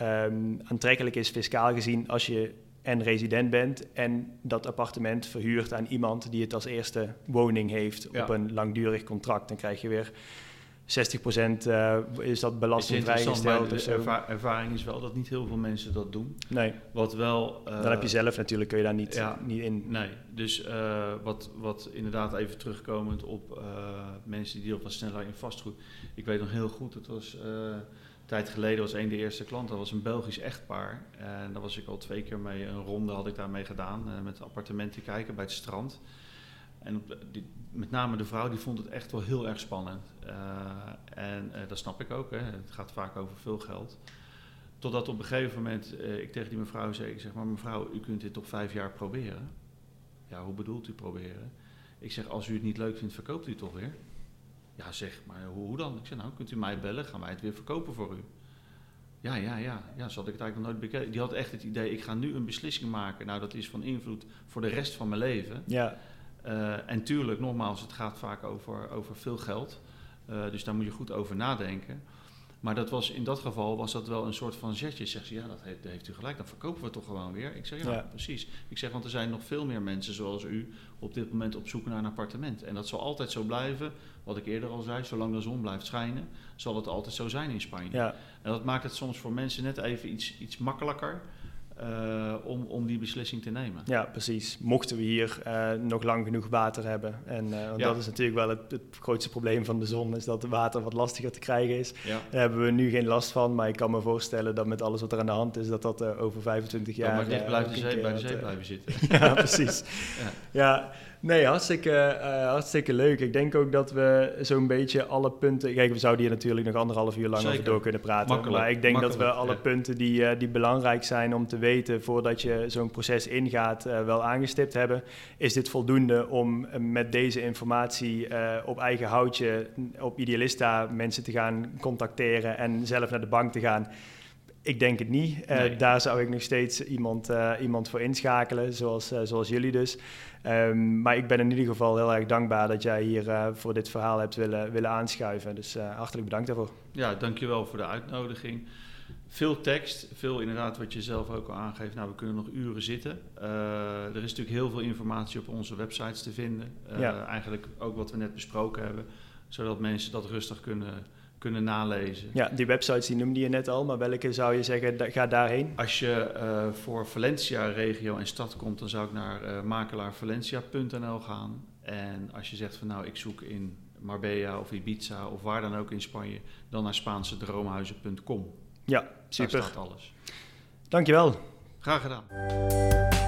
um, aantrekkelijk is, fiscaal gezien, als je en resident bent en dat appartement verhuurt aan iemand die het als eerste woning heeft op een langdurig contract. Dan krijg je weer 60% uh, is dat belastingvrijgesteld. De erva ervaring is wel dat niet heel veel mensen dat doen. Nee. Wat wel... Uh, Dan heb je zelf natuurlijk, kun je daar niet, ja, niet in... Nee, dus uh, wat, wat inderdaad even terugkomend op mensen die op wat sneller in vastgoed... Ik weet nog heel goed, het was... tijd geleden was een de eerste klanten, dat was een Belgisch echtpaar. En daar was ik al twee keer mee, een ronde had ik daarmee gedaan, met appartementen kijken bij het strand. En met name de vrouw die vond het echt wel heel erg spannend. Uh, en uh, dat snap ik ook, hè. het gaat vaak over veel geld. Totdat op een gegeven moment ik tegen die mevrouw zei, ik zeg maar mevrouw, u kunt dit toch vijf jaar proberen? Ja, hoe bedoelt u proberen? Ik zeg, als u het niet leuk vindt, verkoopt u het toch weer? Ja, zeg, maar hoe, hoe dan? Ik zeg, nou, kunt u mij bellen, gaan wij het weer verkopen voor u? Ja, ja, ja, ja, zo had ik het eigenlijk nog nooit bekeken. Die had echt het idee, ik ga nu een beslissing maken. Nou, dat is van invloed voor de rest van mijn leven. Ja. Uh, en tuurlijk, nogmaals, het gaat vaak over, over veel geld. Uh, dus daar moet je goed over nadenken. Maar dat was, in dat geval was dat wel een soort van zetje. Zegt ze, ja, dat heeft, heeft, u gelijk, dan verkopen we toch gewoon weer. Ik zeg, ja, precies. Ik zeg, want er zijn nog veel meer mensen zoals u op dit moment op zoek naar een appartement. En dat zal altijd zo blijven. Wat ik eerder al zei, zolang de zon blijft schijnen, zal het altijd zo zijn in Spanje. Ja. En dat maakt het soms voor mensen net even iets, iets makkelijker. Uh, om, om die beslissing te nemen. Ja, precies. Mochten we hier uh, nog lang genoeg water hebben. En uh, ja. dat is natuurlijk wel het, het, grootste probleem van de zon, is dat het water wat lastiger te krijgen is. Ja. Daar hebben we nu geen last van, maar ik kan me voorstellen dat met alles wat er aan de hand is, dat dat over 25 jaar... maar dicht blijft de zee, bij de zee blijven zitten. [LAUGHS] ja, precies. ja. ja. Nee, hartstikke, uh, hartstikke leuk. Ik denk ook dat we zo'n beetje alle punten... Kijk, we zouden hier natuurlijk nog anderhalf uur lang over door kunnen praten. Makkelijk, maar ik denk dat we alle punten die, uh, die belangrijk zijn om te weten... voordat je zo'n proces ingaat, uh, wel aangestipt hebben. Is dit voldoende om met deze informatie op eigen houtje... op Idealista mensen te gaan contacteren en zelf naar de bank te gaan... Ik denk het niet. Uh, Daar zou ik nog steeds iemand, uh, iemand voor inschakelen, zoals, uh, zoals jullie dus. Um, maar ik ben in ieder geval heel erg dankbaar dat jij hier voor dit verhaal hebt willen, willen aanschuiven. Dus hartelijk bedankt daarvoor. Ja, dankjewel voor de uitnodiging. Veel tekst, veel inderdaad wat je zelf ook al aangeeft. Nou, we kunnen nog uren zitten. er is natuurlijk heel veel informatie op onze websites te vinden. Ja. Eigenlijk ook wat we net besproken hebben, zodat mensen dat rustig kunnen kunnen nalezen. Ja, die websites die noemde je net al, maar welke zou je zeggen, ga daarheen? Als je uh, voor Valencia regio en stad komt, dan zou ik naar uh, makelaarvalencia.nl gaan. En als je zegt van nou, ik zoek in Marbella of Ibiza of waar dan ook in Spanje, dan naar Spaanse droomhuizen.com. Ja, super. Daar staat alles. Dankjewel. Graag gedaan.